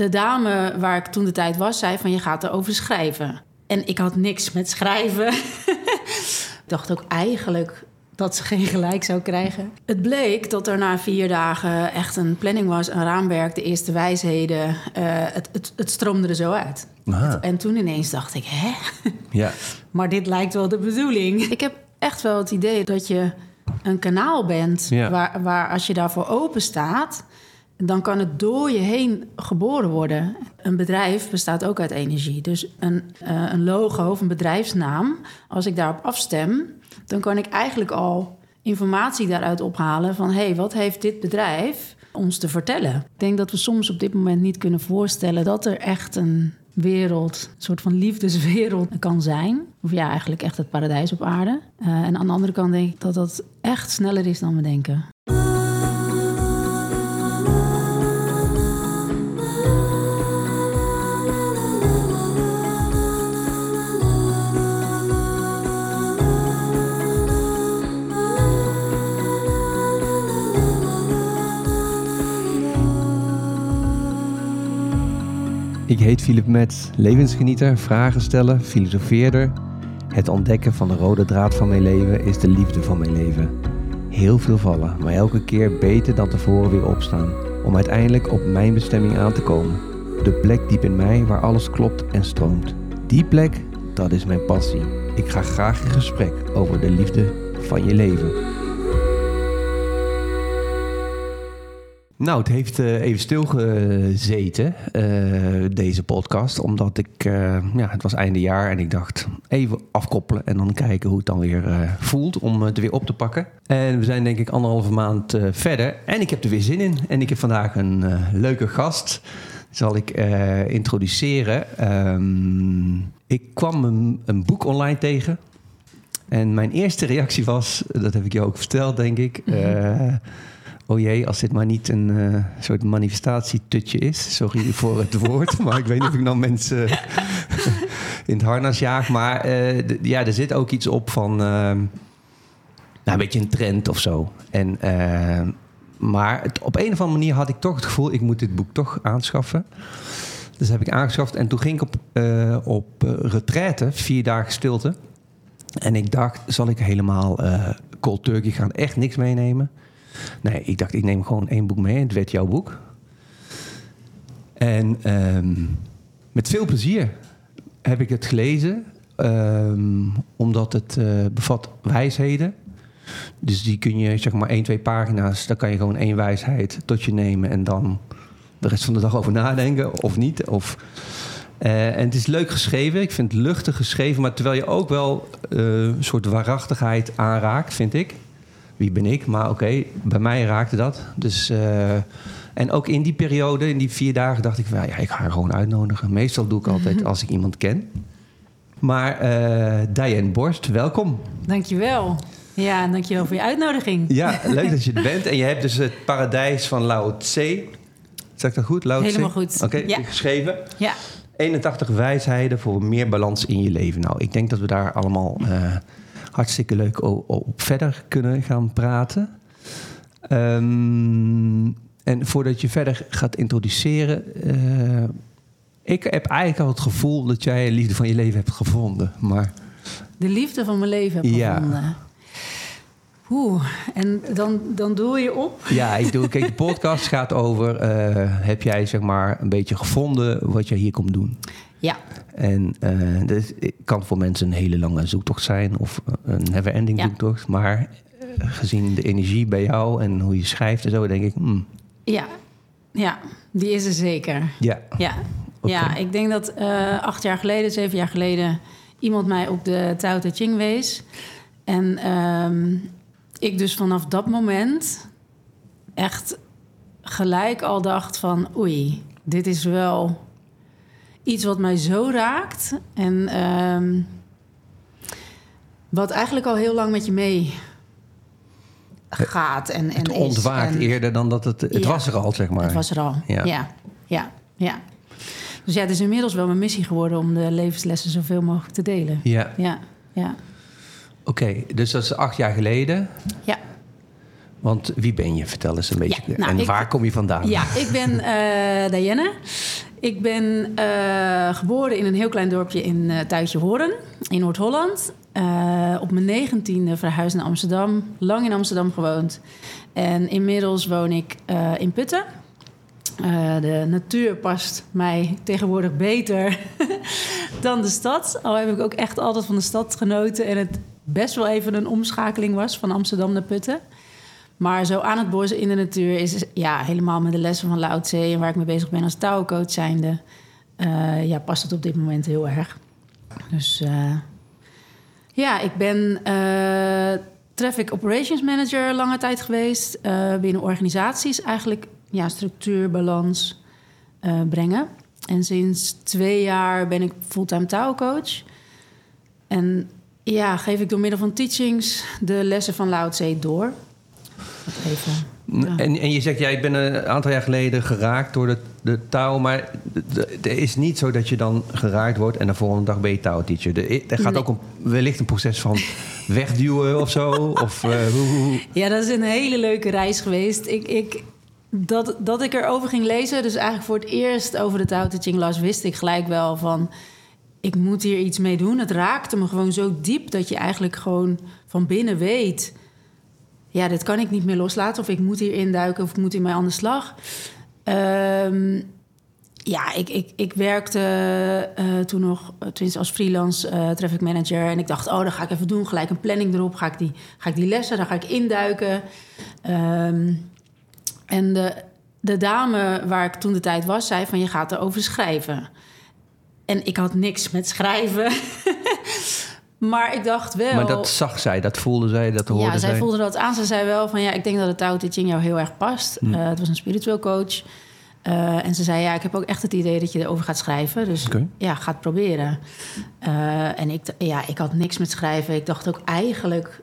de dame waar ik toen de tijd was, zei van je gaat erover schrijven. En ik had niks met schrijven. ik dacht ook eigenlijk dat ze geen gelijk zou krijgen. Het bleek dat er na vier dagen echt een planning was, een raamwerk, de eerste wijsheden. Uh, het, het, het, stroomde er zo uit. Aha. En toen ineens dacht ik, hè? Ja. maar dit lijkt wel de bedoeling. Ik heb echt wel het idee dat je een kanaal bent Ja. waar, waar als je daarvoor open staat, dan kan het door je heen geboren worden. Een bedrijf bestaat ook uit energie. Dus een, eh, een logo of een bedrijfsnaam, als ik daarop afstem, dan kan ik eigenlijk al informatie daaruit ophalen van hé, hey, wat heeft dit bedrijf ons te vertellen? Ik denk dat we soms op dit moment niet kunnen voorstellen dat er echt een wereld, een soort van liefdeswereld kan zijn. Of ja, eigenlijk echt het paradijs op aarde. Uh, en aan de andere kant denk ik dat dat echt sneller is dan we denken. Ik heet Philip Metz, levensgenieter, vragen stellen, filosofeerder. Het ontdekken van de rode draad van mijn leven is de liefde van mijn leven. Heel veel vallen, maar elke keer beter dan tevoren weer opstaan. Om uiteindelijk op mijn bestemming aan te komen. De plek diep in mij waar alles klopt en stroomt. Die plek, dat is mijn passie. Ik ga graag in gesprek over de liefde van je leven. Nou, het heeft uh, even stilgezeten, uh, deze podcast. Omdat ik, uh, ja, het was einde jaar en ik dacht even afkoppelen en dan kijken hoe het dan weer voelt om het weer op te pakken. En we zijn denk ik anderhalve maand verder en ik heb er weer zin in. En ik heb vandaag een leuke gast, zal ik introduceren. Um, ik kwam een, een boek online tegen. En mijn eerste reactie was, dat heb ik jou ook verteld denk ik... Mm-hmm oh jee, als dit maar niet een uh, soort manifestatietutje is. Sorry voor het woord, maar ik weet niet of ik nou mensen in het harnas jaag. Maar d- ja, er zit ook iets op van uh, nou, een beetje een trend of zo. En, maar het, op een of andere manier had ik toch het gevoel, ik moet dit boek toch aanschaffen. Dus heb ik aangeschaft en toen ging ik op, op retraite, vier dagen stilte. En ik dacht, zal ik helemaal cold turkey gaan, echt niks meenemen? Nee, ik dacht, ik neem gewoon één boek mee. Het werd jouw boek. En um, met veel plezier heb ik het gelezen. Um, omdat het uh, bevat wijsheden. Dus die kun je, zeg maar, één, twee pagina's... daar kan je gewoon één wijsheid tot je nemen... en dan de rest van de dag over nadenken, of niet. Of, uh, en het is leuk geschreven. Ik vind het luchtig geschreven... maar terwijl je ook wel uh, een soort waarachtigheid aanraakt, vind ik wie ben ik? Maar oké, okay, bij mij raakte dat. Dus, uh, en ook in die periode, in die vier dagen, dacht ik... Well, ja, ik ga haar gewoon uitnodigen. Meestal doe ik altijd mm-hmm. als ik iemand ken. Maar uh, Diane Borst, welkom. Dankjewel. Ja, dankjewel voor je uitnodiging. Ja, leuk dat je het bent. En je hebt dus het paradijs van Lao Tse. Zeg ik dat goed? Lao Helemaal goed. Oké, okay, ja. geschreven. Ja. 81 wijsheden voor meer balans in je leven. Nou, ik denk dat we daar allemaal... Uh, hartstikke leuk op verder kunnen gaan praten. Um, en voordat je verder gaat introduceren... Uh, ik heb eigenlijk al het gevoel dat jij de liefde van je leven hebt gevonden. Maar... De liefde van mijn leven heb ja. gevonden. Oeh, en dan, dan doe je op? Ja, ik doe, kijk, de podcast gaat over... Uh, heb jij zeg maar een beetje gevonden wat jij hier komt doen? Ja. En uh, dat kan voor mensen een hele lange zoektocht zijn of een never-ending ja. zoektocht. Maar uh, gezien de energie bij jou en hoe je schrijft en zo, denk ik. Hmm. Ja. ja, die is er zeker. Ja. Ja, okay. ja ik denk dat uh, acht jaar geleden, zeven jaar geleden, iemand mij op de Tao Te Ching wees. En um, ik dus vanaf dat moment echt gelijk al dacht van oei, dit is wel iets wat mij zo raakt. En um, wat eigenlijk al heel lang met je mee gaat. En, en het ontwaakt en, eerder dan dat het... Het ja, was er al, zeg maar. Het was er al, ja. ja. ja, ja. Dus ja, het is inmiddels wel mijn missie geworden... om de levenslessen zoveel mogelijk te delen. Ja. Ja, ja. Oké, okay, dus dat is acht jaar geleden. Ja. Want wie ben je? Vertel eens een beetje. Ja, nou, en ik, waar kom je vandaan? Ja, ik ben uh, Diana. Ik ben uh, geboren in een heel klein dorpje in uh, Tuitje Horen in Noord-Holland. Uh, op mijn negentiende verhuisd naar Amsterdam. Lang in Amsterdam gewoond. En inmiddels woon ik in Putten. de natuur past mij tegenwoordig beter dan de stad. Al heb ik ook echt altijd van de stad genoten. En het best wel even een omschakeling was van Amsterdam naar Putten. Maar zo aan het bos in de natuur is ja, helemaal met de lessen van Lao en waar ik mee bezig ben als touwcoach zijnde... Uh, ja, past het op dit moment heel erg. Dus uh, ja, ik ben uh, Traffic Operations Manager lange tijd geweest... binnen organisaties eigenlijk ja, structuur, balans brengen. En sinds twee jaar ben ik fulltime touwcoach. En ja, geef ik door middel van teachings de lessen van Lao door... Even, en, en je zegt, jij ja, bent een aantal jaar geleden geraakt door de, de touw. Maar het is niet zo dat je dan geraakt wordt en de volgende dag ben je touwteacher. Er gaat ook een, wellicht een proces van wegduwen of zo. Of, uh, hoe, Ja, dat is een hele leuke reis geweest. Ik, ik, dat, dat ik erover ging lezen, dus eigenlijk voor het eerst over de touwteaching las, wist ik gelijk wel van... Ik moet hier iets mee doen. Het raakte me gewoon zo diep dat je eigenlijk gewoon van binnen weet ja, dit kan ik niet meer loslaten. Of ik moet hier induiken of ik moet hiermee aan de slag. Um, ja, ik, ik, ik werkte uh, toen nog, tenminste als freelance uh, traffic manager. En ik dacht, oh, dat ga ik even doen. Gelijk een planning erop. Ga ik die, ga ik die lessen, daar ga ik induiken. Um, en de, de dame waar ik toen de tijd was, zei van... je gaat erover schrijven. En ik had niks met schrijven. Maar ik dacht wel... Maar dat zag zij, dat voelde zij, dat hoorde zij? Ja, zij voelde dat aan. Ze zei wel van, ja, ik denk dat het Tao Te Ching jou heel erg past. Hm. Uh, het was een spiritueel coach. Uh, en ze zei, ja, ik heb ook echt het idee dat je erover gaat schrijven. Dus okay. ja, ga het proberen. Uh, en ik, ja, ik had niks met schrijven. Ik dacht ook eigenlijk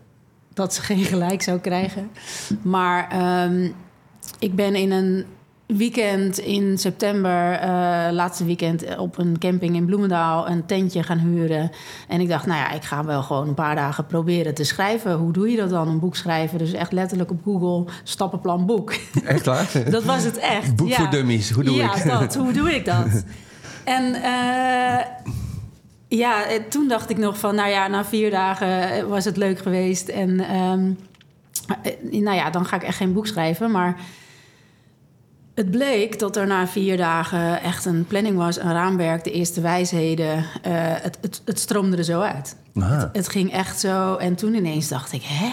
dat ze geen gelijk zou krijgen. Maar um, ik ben in een weekend in september, uh, laatste weekend, op een camping in Bloemendaal een tentje gaan huren. En ik dacht, nou ja, ik ga wel gewoon een paar dagen proberen te schrijven. Hoe doe je dat dan, een boek schrijven? Dus echt letterlijk op Google, stappenplan boek. Echt waar? dat was het echt. Boek ja. voor dummies, hoe doe ja, ik dat, hoe doe ik dat? en... Uh, ja, toen dacht ik nog van, nou ja, na vier dagen was het leuk geweest. En um, nou ja, dan ga ik echt geen boek schrijven. Maar het bleek dat er na vier dagen echt een planning was, een raamwerk, de eerste wijsheden. Uh, het, het, het, stroomde er zo uit. Het, het, ging echt zo. En toen ineens dacht ik, hè?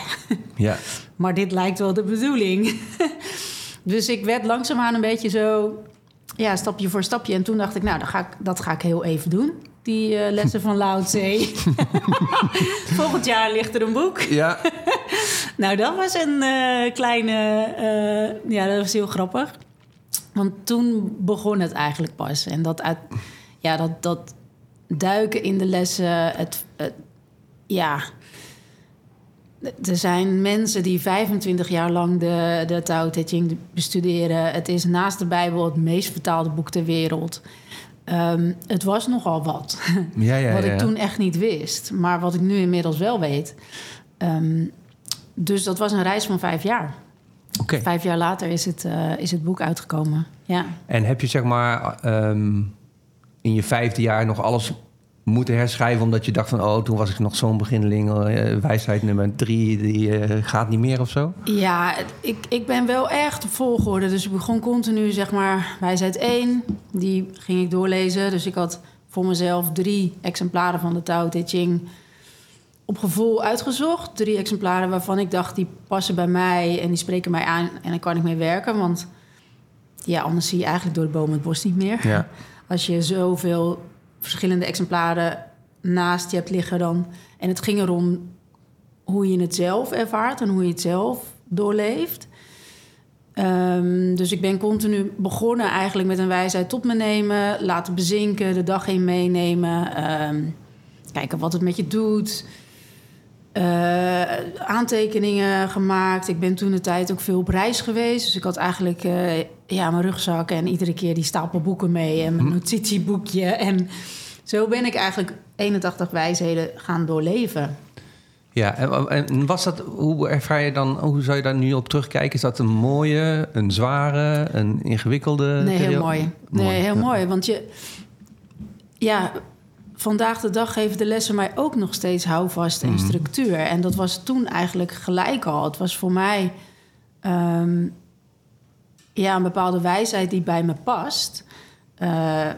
Ja. maar dit lijkt wel de bedoeling. dus ik werd langzaamaan een beetje zo, ja, stapje voor stapje. En toen dacht ik, nou, dat ga ik, dat ga ik heel even doen. Die uh, lessen van Lao Tse. Volgend jaar ligt er een boek. Ja. nou, dat was een uh, kleine... ja, dat was heel grappig. Want toen begon het eigenlijk pas. En dat, uit, ja, dat, dat duiken in de lessen, het, ja. Er zijn mensen die 25 jaar lang de, de Tao Te Ching bestuderen. Het is naast de Bijbel het meest vertaalde boek ter wereld. Um, het was nogal wat. Ja, ja, wat ja, ik toen echt niet wist. Maar wat ik nu inmiddels wel weet. Um, dus dat was een reis van vijf jaar. Okay. Vijf jaar later is het, uh, is het boek uitgekomen. Ja. En heb je zeg maar um, in je vijfde jaar nog alles moeten herschrijven... omdat je dacht van, oh, toen was ik nog zo'n beginneling... Uh, wijsheid nummer drie, die uh, gaat niet meer of zo? Ja, ik, ik ben wel echt op volgorde. Dus ik begon continu, zeg maar, wijsheid 1. Die ging ik doorlezen. Dus ik had voor mezelf drie exemplaren van de Tao Te Ching op gevoel uitgezocht. Drie exemplaren waarvan ik dacht, die passen bij mij en die spreken mij aan en dan kan ik mee werken. Want ja, anders zie je eigenlijk door de bomen het bos niet meer. Ja. Als je zoveel verschillende exemplaren naast je hebt liggen dan. En het ging erom hoe je het zelf ervaart en hoe je het zelf doorleeft. Um, dus ik ben continu begonnen eigenlijk met een wijsheid tot me nemen, laten bezinken, de dag heen meenemen, um, kijken wat het met je doet. Uh, aantekeningen gemaakt. Ik ben toen de tijd ook veel op reis geweest. Dus ik had eigenlijk uh, ja, mijn rugzak en iedere keer die stapel boeken mee en mijn notitieboekje. En zo ben ik eigenlijk 81 wijsheden gaan doorleven. Ja, en, was dat, hoe ervaar je dan, hoe zou je daar nu op terugkijken? Is dat een mooie, een zware, een ingewikkelde? Nee, heel mooi. Nee, heel ja. mooi. Want je... Ja, vandaag de dag geven de lessen mij ook nog steeds houvast en Mhm. structuur. En dat was toen eigenlijk gelijk al. Het was voor mij... ehm, ja, een bepaalde wijsheid die bij me past. Eh,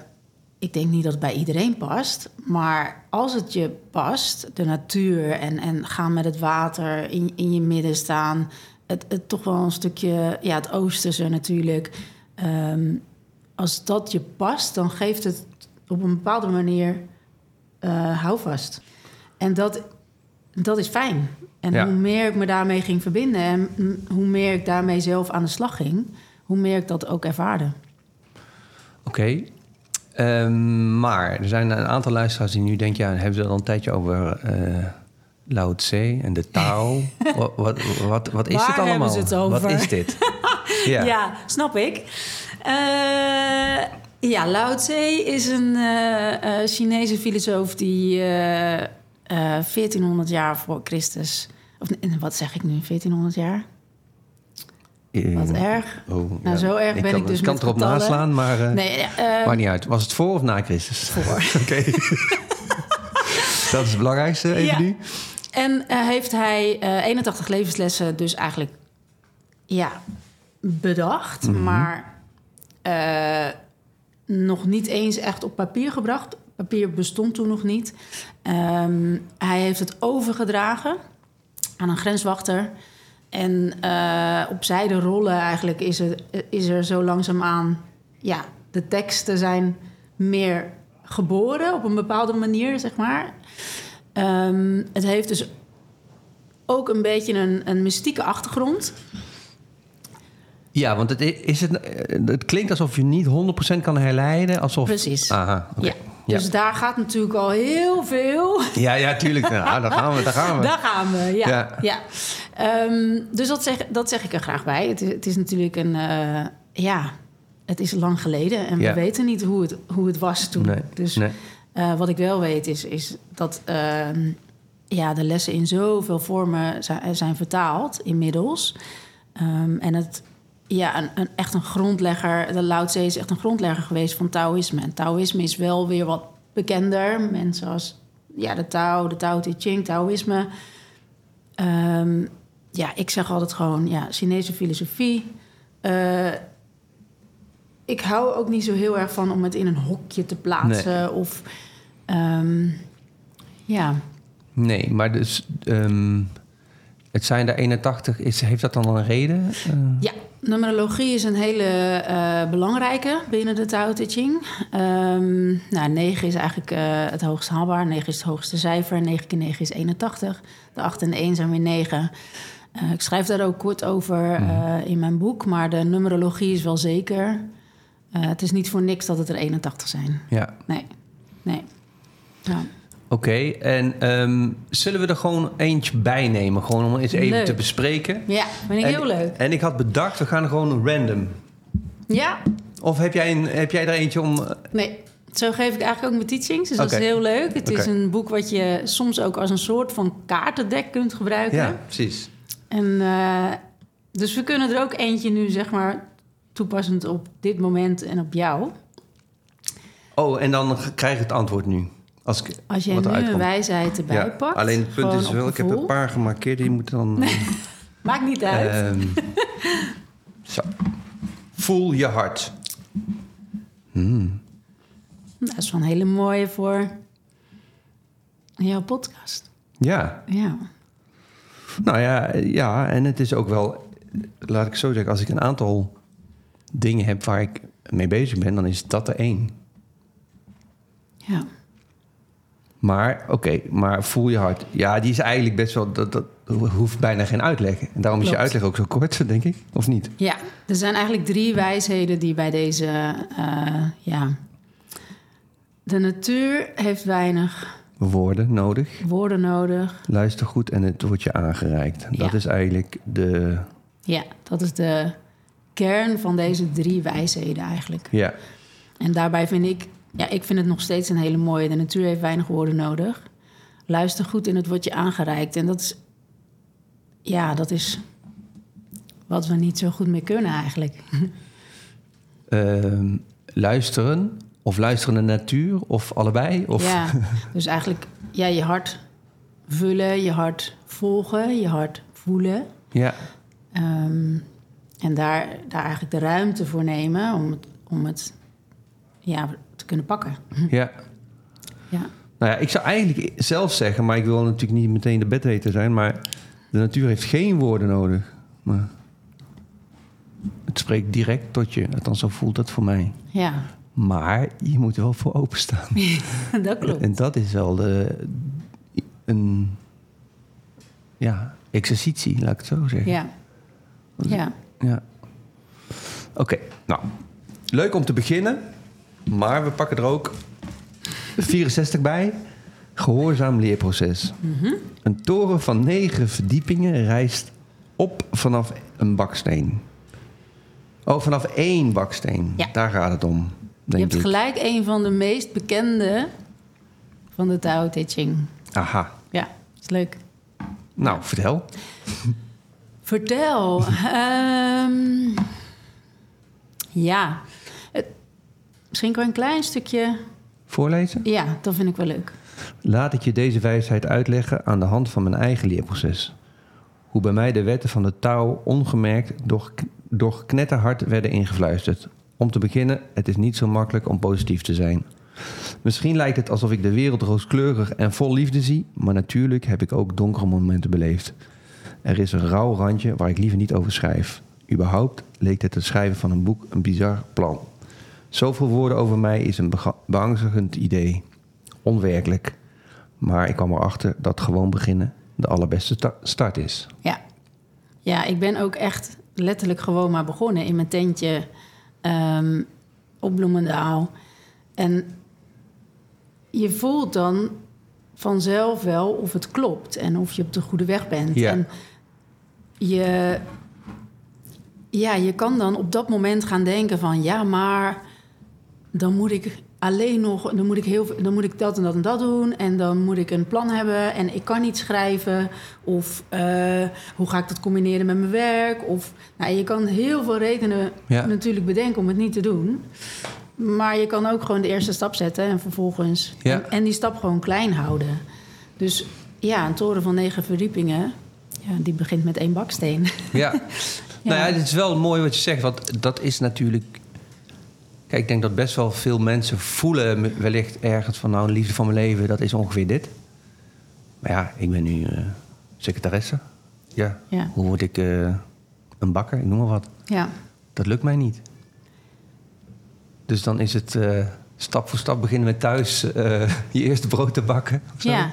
ik denk niet dat het bij iedereen past. Maar als het je past, de natuur en, en gaan met het water in, in je midden staan. Het, het toch wel een stukje, ja, het oosterse natuurlijk. Ehm, als dat je past, dan geeft het op een bepaalde manier eh houvast. En dat, dat is fijn. En Ja. hoe meer ik me daarmee ging verbinden en hoe meer ik daarmee zelf aan de slag ging, hoe meer ik dat ook ervaarde. Oké. Ehm, maar er zijn een aantal luisteraars die nu denken... ja, hebben ze al een tijdje over eh Lao Tse en de Tao. wat, wat, wat, wat is Waar dit allemaal? ze het over? Wat is dit? ja. Ja, snap ik. Eh, ja, Lao Tse is een eh, eh, Chinese filosoof die eh, eh, 1400 jaar voor Christus... Of wat zeg ik nu, 1400 jaar? Wat erg. oh, Nou, zo erg ben kan, ik dus kan met erop getallen. naslaan, maar Nee, maakt niet uit. Was het voor of na Christus? Voor. Oké. Dat is het belangrijkste even Ja. nu. En heeft hij eh 81 levenslessen dus eigenlijk ja, bedacht, Mhm. maar nog niet eens echt op papier gebracht. Papier bestond toen nog niet. Ehm, hij heeft het overgedragen aan een grenswachter. En eh, op zijde rollen eigenlijk is er, is er zo langzaamaan... Ja, de teksten zijn meer geboren op een bepaalde manier, zeg maar. Ehm, het heeft dus ook een beetje een, een mystieke achtergrond. Ja, want het, is het, eh, het klinkt alsof je niet 100% kan herleiden. Alsof... Precies. Aha. Ja. Dus daar gaat natuurlijk al heel veel. Ja, ja, tuurlijk. Nou, daar gaan we, daar gaan we. Daar gaan we, ja. Ja. ja. Ehm, dus dat zeg, dat zeg ik er graag bij. Het is, het is natuurlijk een... eh, ja, het is lang geleden. En Ja. we weten niet hoe het, hoe het was toen. Nee, dus nee. eh, wat ik wel weet is, is dat... ehm, ja, de lessen in zoveel vormen zijn, zijn vertaald inmiddels. Ehm, en het, ja, een, een, echt een grondlegger, de Lao Tse is echt een grondlegger geweest van Taoïsme. En Taoïsme is wel weer wat bekender. Mensen als ja, de Tao, de Tao Te Ching, Taoïsme. Ehm, ja, ik zeg altijd gewoon, ja, Chinese filosofie. Eh, ik hou ook niet zo heel erg van om het in een hokje te plaatsen. Of ehm, ja, Nee, maar dus... ehm, het zijn er 81. Is, heeft dat dan een reden? Eh, Ja, numerologie is een hele eh, belangrijke binnen de Tao Te Ching. Ehm, nou, 9 is eigenlijk eh, het hoogst haalbaar. 9 is het hoogste cijfer. 9 keer 9 is 81. De 8 en de 1 zijn weer 9. Eh, ik schrijf daar ook kort over eh, in mijn boek. Maar de numerologie is wel zeker. Het is niet voor niks dat het er 81 zijn. ja, Nee, nee. Ja. Oké. En ehm, zullen we er gewoon eentje bij nemen? Gewoon om eens even Leuk. te bespreken. ja, vind ik En- heel leuk. En ik had bedacht, we gaan gewoon random. Ja, Of heb jij, een, heb jij er eentje om... eh, Nee, zo geef ik eigenlijk ook mijn teachings. Dus dat is heel leuk. Het is een boek wat je soms ook als een soort van kaartendek kunt gebruiken. Ja, precies. En, eh, dus we kunnen er ook eentje nu, zeg maar, toepassend op dit moment en op jou. Oh, en dan krijg ik het antwoord nu. Als ik, Als jij wat nu een wijsheid erbij Ja, pakt. alleen het punt is wel, ik heb een paar gemarkeerd. Die moeten dan... Maakt niet uit. Ehm, zo. Voel je hart. Hmm. Dat is wel een hele mooie voor jouw podcast. Ja, Ja. nou ja, ja, en het is ook wel, laat ik zo zeggen, als ik een aantal dingen heb waar ik mee bezig ben, dan is dat er één. ja. Maar, oké, maar voel je hart. Ja, die is eigenlijk best wel, dat, dat hoeft bijna geen uitleg. En daarom is je uitleg ook zo kort, denk ik, of niet? Ja, er zijn eigenlijk drie wijsheden die bij deze. eh, ja. De natuur heeft weinig Woorden nodig. woorden nodig. Luister goed en het wordt je aangereikt. Dat Ja. is eigenlijk de, Ja, dat is de kern van deze drie wijsheden eigenlijk. ja, En daarbij vind ik, ja, ik vind het nog steeds een hele mooie. De natuur heeft weinig woorden nodig. luister goed en het wordt je aangereikt. En dat is, ja, dat is wat we niet zo goed meer kunnen eigenlijk. Ehm, luisteren of luisteren naar natuur of allebei? Of... Ja, dus eigenlijk ja, je hart vullen, je hart volgen, je hart voelen. Ja, Ehm, en daar, daar eigenlijk de ruimte voor nemen om het, om het ja, kunnen pakken. ja. Ja. Nou ja, ik zou eigenlijk zelf zeggen, maar ik wil natuurlijk niet meteen de bedweter zijn, maar de natuur heeft geen woorden nodig. Maar het spreekt direct tot je. Althans, zo voelt het voor mij. ja, Maar je moet er wel voor openstaan. dat klopt. En dat is wel de, een ja, exercitie, laat ik het zo zeggen. Ja. Ja. Ja. Oké, nou, leuk om te beginnen, maar we pakken er ook 64 bij. Gehoorzaam leerproces. Een toren van negen verdiepingen rijst op vanaf een baksteen. Oh, vanaf één baksteen. Ja. Daar gaat het om, Je hebt ik. gelijk een van de meest bekende van de Tao Te Ching. Aha. Ja, is leuk. Nou, vertel. Vertel. Ehm, ja, misschien kan een klein stukje. Voorlezen? Ja, dat vind ik wel leuk. Laat ik je deze wijsheid uitleggen aan de hand van mijn eigen leerproces. Hoe bij mij de wetten van de touw ongemerkt door, door knetterhard werden ingefluisterd. Om te beginnen, het is niet zo makkelijk om positief te zijn. Misschien lijkt het alsof ik de wereld rooskleurig en vol liefde zie, maar natuurlijk heb ik ook donkere momenten beleefd. Er is een rauw randje waar ik liever niet over schrijf. Überhaupt leek het het schrijven van een boek een bizar plan. Zoveel woorden over mij is een beangstigend idee. Onwerkelijk. Maar ik kwam erachter dat gewoon beginnen de allerbeste sta- start is. Ja. ja, ik ben ook echt letterlijk gewoon maar begonnen in mijn tentje ehm, op Bloemendaal. En je voelt dan vanzelf wel of het klopt en of je op de goede weg bent. Ja. En je, ja, je kan dan op dat moment gaan denken van ja, maar dan moet ik alleen nog, dan moet ik heel, dan moet ik dat en dat en dat doen en dan moet ik een plan hebben en ik kan niet schrijven of eh, hoe ga ik dat combineren met mijn werk of nou, je kan heel veel redenen Ja. natuurlijk bedenken om het niet te doen, maar je kan ook gewoon de eerste stap zetten en vervolgens Ja. en, en die stap gewoon klein houden. Dus ja, een toren van negen verdiepingen, ja, die begint met één baksteen. Ja. Nou ja, het is wel mooi wat je zegt, want dat is natuurlijk... Kijk, ik denk dat best wel veel mensen voelen wellicht ergens van... nou, de liefde van mijn leven, dat is ongeveer dit. Maar ja, ik ben nu eh, secretaresse. Ja. Ja. Hoe word ik eh, een bakker? Ik noem maar wat. Ja, Dat lukt mij niet. Dus dan is het eh, stap voor stap beginnen met thuis eh, je eerste brood te bakken. of zo. ja,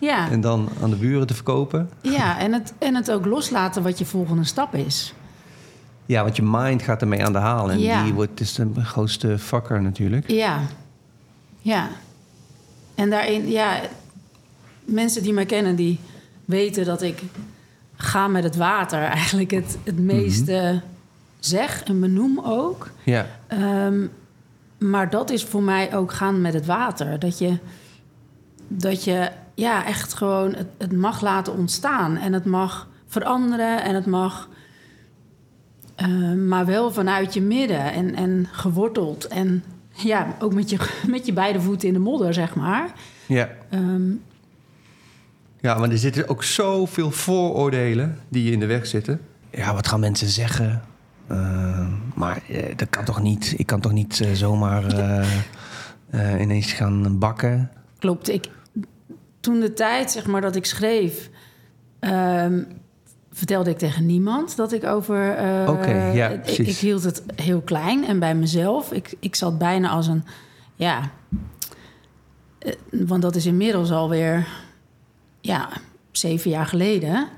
ja. En dan aan de buren te verkopen. Ja, en het, en het ook loslaten wat je volgende stap is. Ja, want je mind gaat ermee aan de haal. En Ja. die wordt is de grootste vakker natuurlijk. Ja, ja. En daarin, ja, mensen die mij kennen, die weten dat ik ga met het water eigenlijk het, het meeste zeg en benoem ook. Ja, Ehm, maar dat is voor mij ook gaan met het water. Dat je, dat je ja, echt gewoon het, het mag laten ontstaan. En het mag veranderen en het mag... eh, maar wel vanuit je midden en, en geworteld. En ja, ook met je, met je beide voeten in de modder, zeg maar. ja. Ehm, ja, maar er zitten ook zoveel vooroordelen die in de weg zitten. Ja, wat gaan mensen zeggen? Eh, maar eh, dat kan toch niet? Ik kan toch niet eh, zomaar eh, eh, ineens gaan bakken? Klopt. Ik, toen de tijd, zeg maar, dat ik schreef... vertelde ik tegen niemand dat ik over... Oké, ja, ik, precies. ik hield het heel klein en bij mezelf. Ik, ik zat bijna als een... Ja, eh, want dat is inmiddels alweer... Ja, zeven jaar geleden.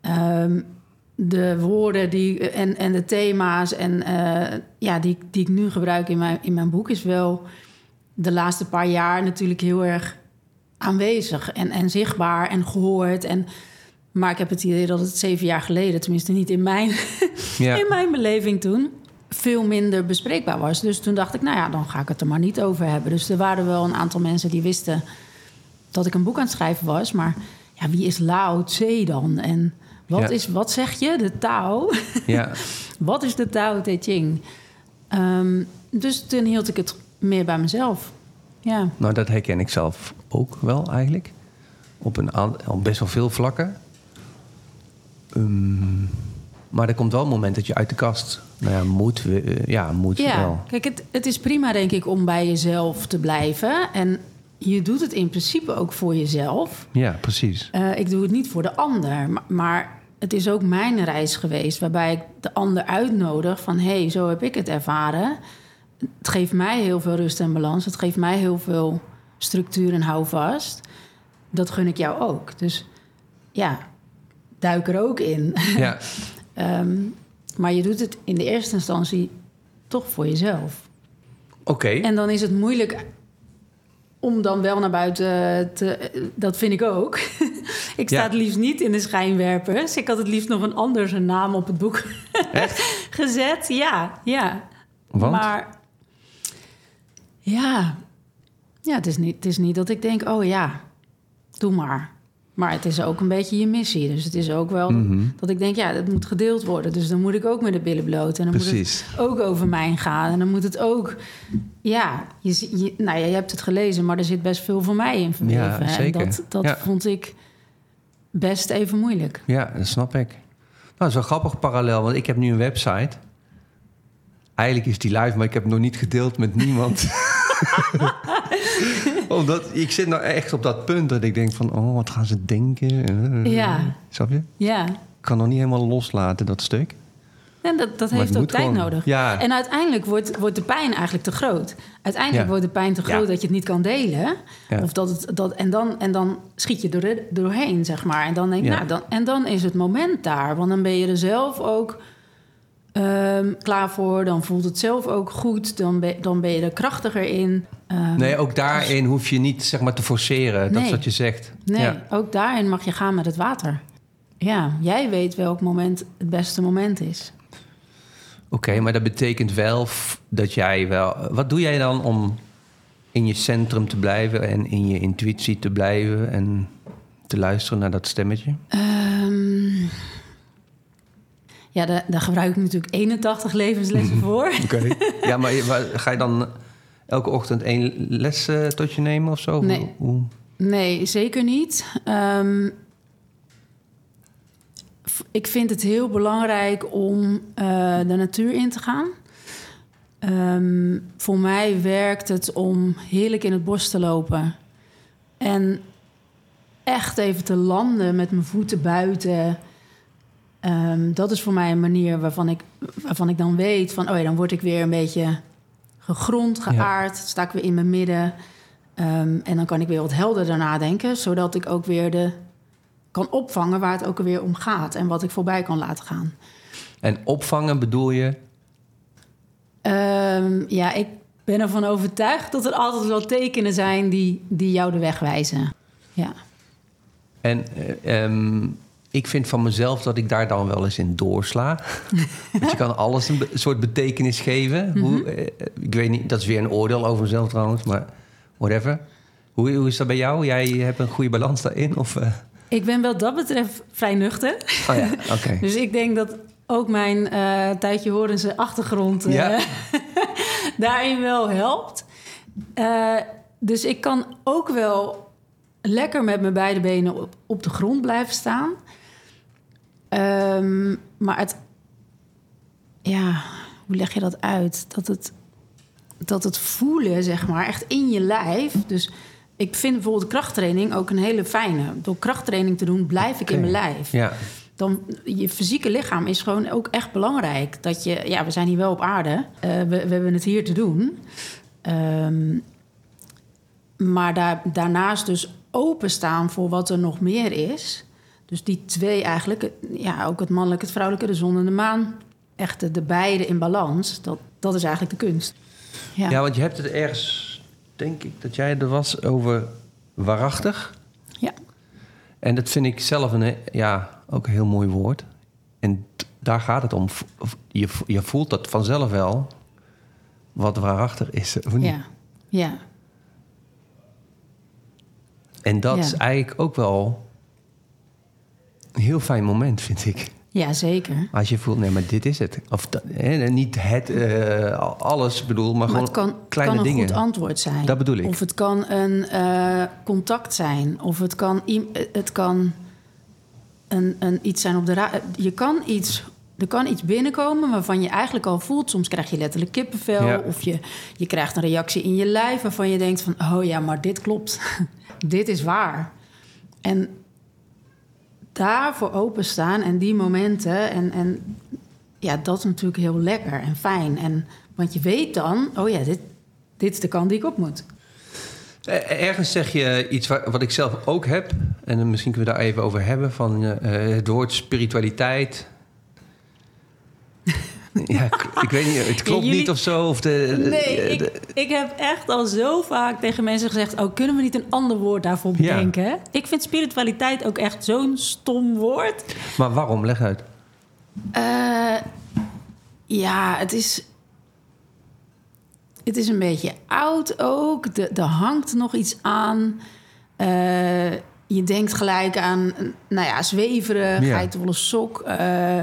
Ehm, de woorden die, en, en de thema's en, eh, ja, die, die ik nu gebruik in mijn, in mijn boek... is wel de laatste paar jaar natuurlijk heel erg aanwezig en, en zichtbaar en gehoord. En, maar ik heb het idee dat het zeven jaar geleden, tenminste niet in mijn, Ja. in mijn beleving toen, veel minder bespreekbaar was. Dus toen dacht ik, nou ja, dan ga ik het er maar niet over hebben. Dus er waren wel een aantal mensen die wisten dat ik een boek aan het schrijven was. Maar ja, wie is Lao Tse dan? En wat, Ja. is, wat zeg je? De Tao? Ja, wat is de Tao Te Ching? Ehm, dus toen hield ik het meer bij mezelf. Ja, nou dat herken ik zelf ook wel eigenlijk. Op, een op best wel veel vlakken. Ehm, maar er komt wel een moment dat je uit de kast... Nou ja, moet, eh, ja, moet ja. wel. kijk, het, het is prima denk ik om bij jezelf te blijven. En je doet het in principe ook voor jezelf. Ja, precies. Eh, ik doe het niet voor de ander, maar, maar het is ook mijn reis geweest waarbij ik de ander uitnodig van hé, hey, zo heb ik het ervaren. Het geeft mij heel veel rust en balans. Het geeft mij heel veel structuur en houvast. Dat gun ik jou ook. Dus ja, duik er ook in. Ja, Ehm, maar je doet het in de eerste instantie toch voor jezelf. oké. En dan is het moeilijk om dan wel naar buiten te... Dat vind ik ook. ik sta Ja. het liefst niet in de schijnwerpers. Ik had het liefst nog een ander zijn naam op het boek gezet. Ja, ja. Want? Maar ja, ja het, is niet, het is niet dat ik denk, oh ja, doe maar. Maar het is ook een beetje je missie. Dus het is ook wel Mhm. dat ik denk, ja, dat moet gedeeld worden. Dus dan moet ik ook met de billen bloot. En dan Precies. moet het ook over mij gaan. En dan moet het ook... Ja, je, nou ja, je hebt het gelezen, maar er zit best veel van mij in verweven. Ja, En zeker. dat, dat Ja. vond ik best even moeilijk. Ja, dat snap ik. Nou, dat is wel grappig parallel, want ik heb nu een website. Eigenlijk is die live, maar ik heb hem nog niet gedeeld met niemand. Omdat ik zit nou echt op dat punt dat ik denk van... oh, wat gaan ze denken? Eh, Ja. Snap je? Ja, Ik kan nog niet helemaal loslaten, dat stuk. en dat, dat heeft ook tijd gewoon. nodig. Ja. En uiteindelijk wordt, wordt de pijn eigenlijk te groot. Uiteindelijk Ja. wordt de pijn te groot Ja. dat je het niet kan delen. Of dat het, dat, en, dan, en dan schiet je er doorheen, zeg maar. En dan denk nou, dan, en dan is het moment daar. Want dan ben je er zelf ook ehm, klaar voor. Dan voelt het zelf ook goed. Dan ben, dan ben je er krachtiger in. Ehm, Nee, ook daarin hoef je niet zeg maar, te forceren. Dat is wat je zegt. Nee, Ja. ook daarin mag je gaan met het water. Ja, jij weet welk moment het beste moment is. Oké, maar dat betekent wel dat jij wel... Wat doe jij dan om in je centrum te blijven... en in je intuïtie te blijven... en te luisteren naar dat stemmetje? Ehm, ja, daar, daar gebruik ik natuurlijk 81 levenslessen voor. Oké. ja, maar ga je dan elke ochtend één les eh, tot je nemen of zo? Nee. Hoe- Nee, zeker niet. Ehm, ik vind het heel belangrijk om eh, de natuur in te gaan. Ehm, voor mij werkt het om heerlijk in het bos te lopen. En echt even te landen met mijn voeten buiten. Ehm, dat is voor mij een manier waarvan ik, waarvan ik dan weet van... oh ja, dan word ik weer een beetje gegrond, geaard. Sta ik weer in mijn midden. Ehm, en dan kan ik weer wat helderder nadenken... zodat ik ook weer de, kan opvangen waar het ook weer om gaat... en wat ik voorbij kan laten gaan. En opvangen bedoel je? Ehm, ja, ik ben ervan overtuigd dat er altijd wel tekenen zijn... die, die jou de weg wijzen. Ja. En ehm, ik vind van mezelf dat ik daar dan wel eens in doorsla. Want je kan alles een, soort betekenis geven. Hoe, eh, ik weet niet, dat is weer een oordeel over mezelf trouwens, maar whatever. Hoe, hoe is dat bij jou? Jij hebt een goede balans daarin? Of, eh? Ik ben wat dat betreft vrij nuchter. Oh ja, oké. Dus ik denk dat ook mijn eh tijdje horense achtergrond Ja. daarin wel helpt. Dus ik kan ook wel lekker met mijn beide benen op, op de grond blijven staan. Ehm, maar het... Ja, hoe leg je dat uit? Dat het, dat het voelen, zeg maar, echt in je lijf... Dus ik vind bijvoorbeeld krachttraining ook een hele fijne. Door krachttraining te doen, blijf ik in mijn lijf Ja, dan je fysieke lichaam is gewoon ook echt belangrijk. Dat je, ja, we zijn hier wel op aarde. Eh, we, we hebben het hier te doen. Ehm, maar daar, daarnaast dus openstaan voor wat er nog meer is. Dus die twee eigenlijk, ja, ook het mannelijke, het vrouwelijke, de zon en de maan. Echt de, de beide in balans. Dat, dat is eigenlijk de kunst. Ja, ja, want je hebt het ergens, denk ik, dat jij er was over waarachtig. ja. En dat vind ik zelf een, ja, ook een heel mooi woord. En daar gaat het om. Je, je voelt dat vanzelf wel, wat waarachtig is. Of niet? ja. ja. En dat Ja. is eigenlijk ook wel heel fijn moment, vind ik. Ja, zeker. Als je voelt, nee, maar dit is het. Of hè, niet het, eh, alles bedoel, maar, Maar gewoon het kan, kleine kan een dingen. goed antwoord zijn. Dat bedoel ik. Of het kan een eh, contact zijn. Of het kan, het kan een, een iets zijn op de ra- Je kan iets... Er kan iets binnenkomen waarvan je eigenlijk al voelt... soms krijg je letterlijk kippenvel... Ja. of je, je krijgt een reactie in je lijf... waarvan je denkt van... oh ja, maar dit klopt. dit is waar. En daarvoor openstaan en die momenten... En, en ja, dat is natuurlijk heel lekker en fijn. En, want je weet dan... oh ja, dit, dit is de kant die ik op moet. Eh, Ergens zeg je iets wa- wat ik zelf ook heb. En misschien kunnen we daar even over hebben. Van eh, het woord spiritualiteit. ja, ik, weet niet, het klopt jullie- niet of zo. Of de, de- Nee, de- ik, ik heb echt al zo vaak tegen mensen gezegd... oh, kunnen we niet een ander woord daarvoor Ja. bedenken? Ik vind spiritualiteit ook echt zo'n stom woord. Maar waarom? Leg uit. Eh, ja, het is... Het is een beetje oud ook. Er hangt nog iets aan. Eh, je denkt gelijk aan, nou ja, zweverig, Ja. sok. Eh,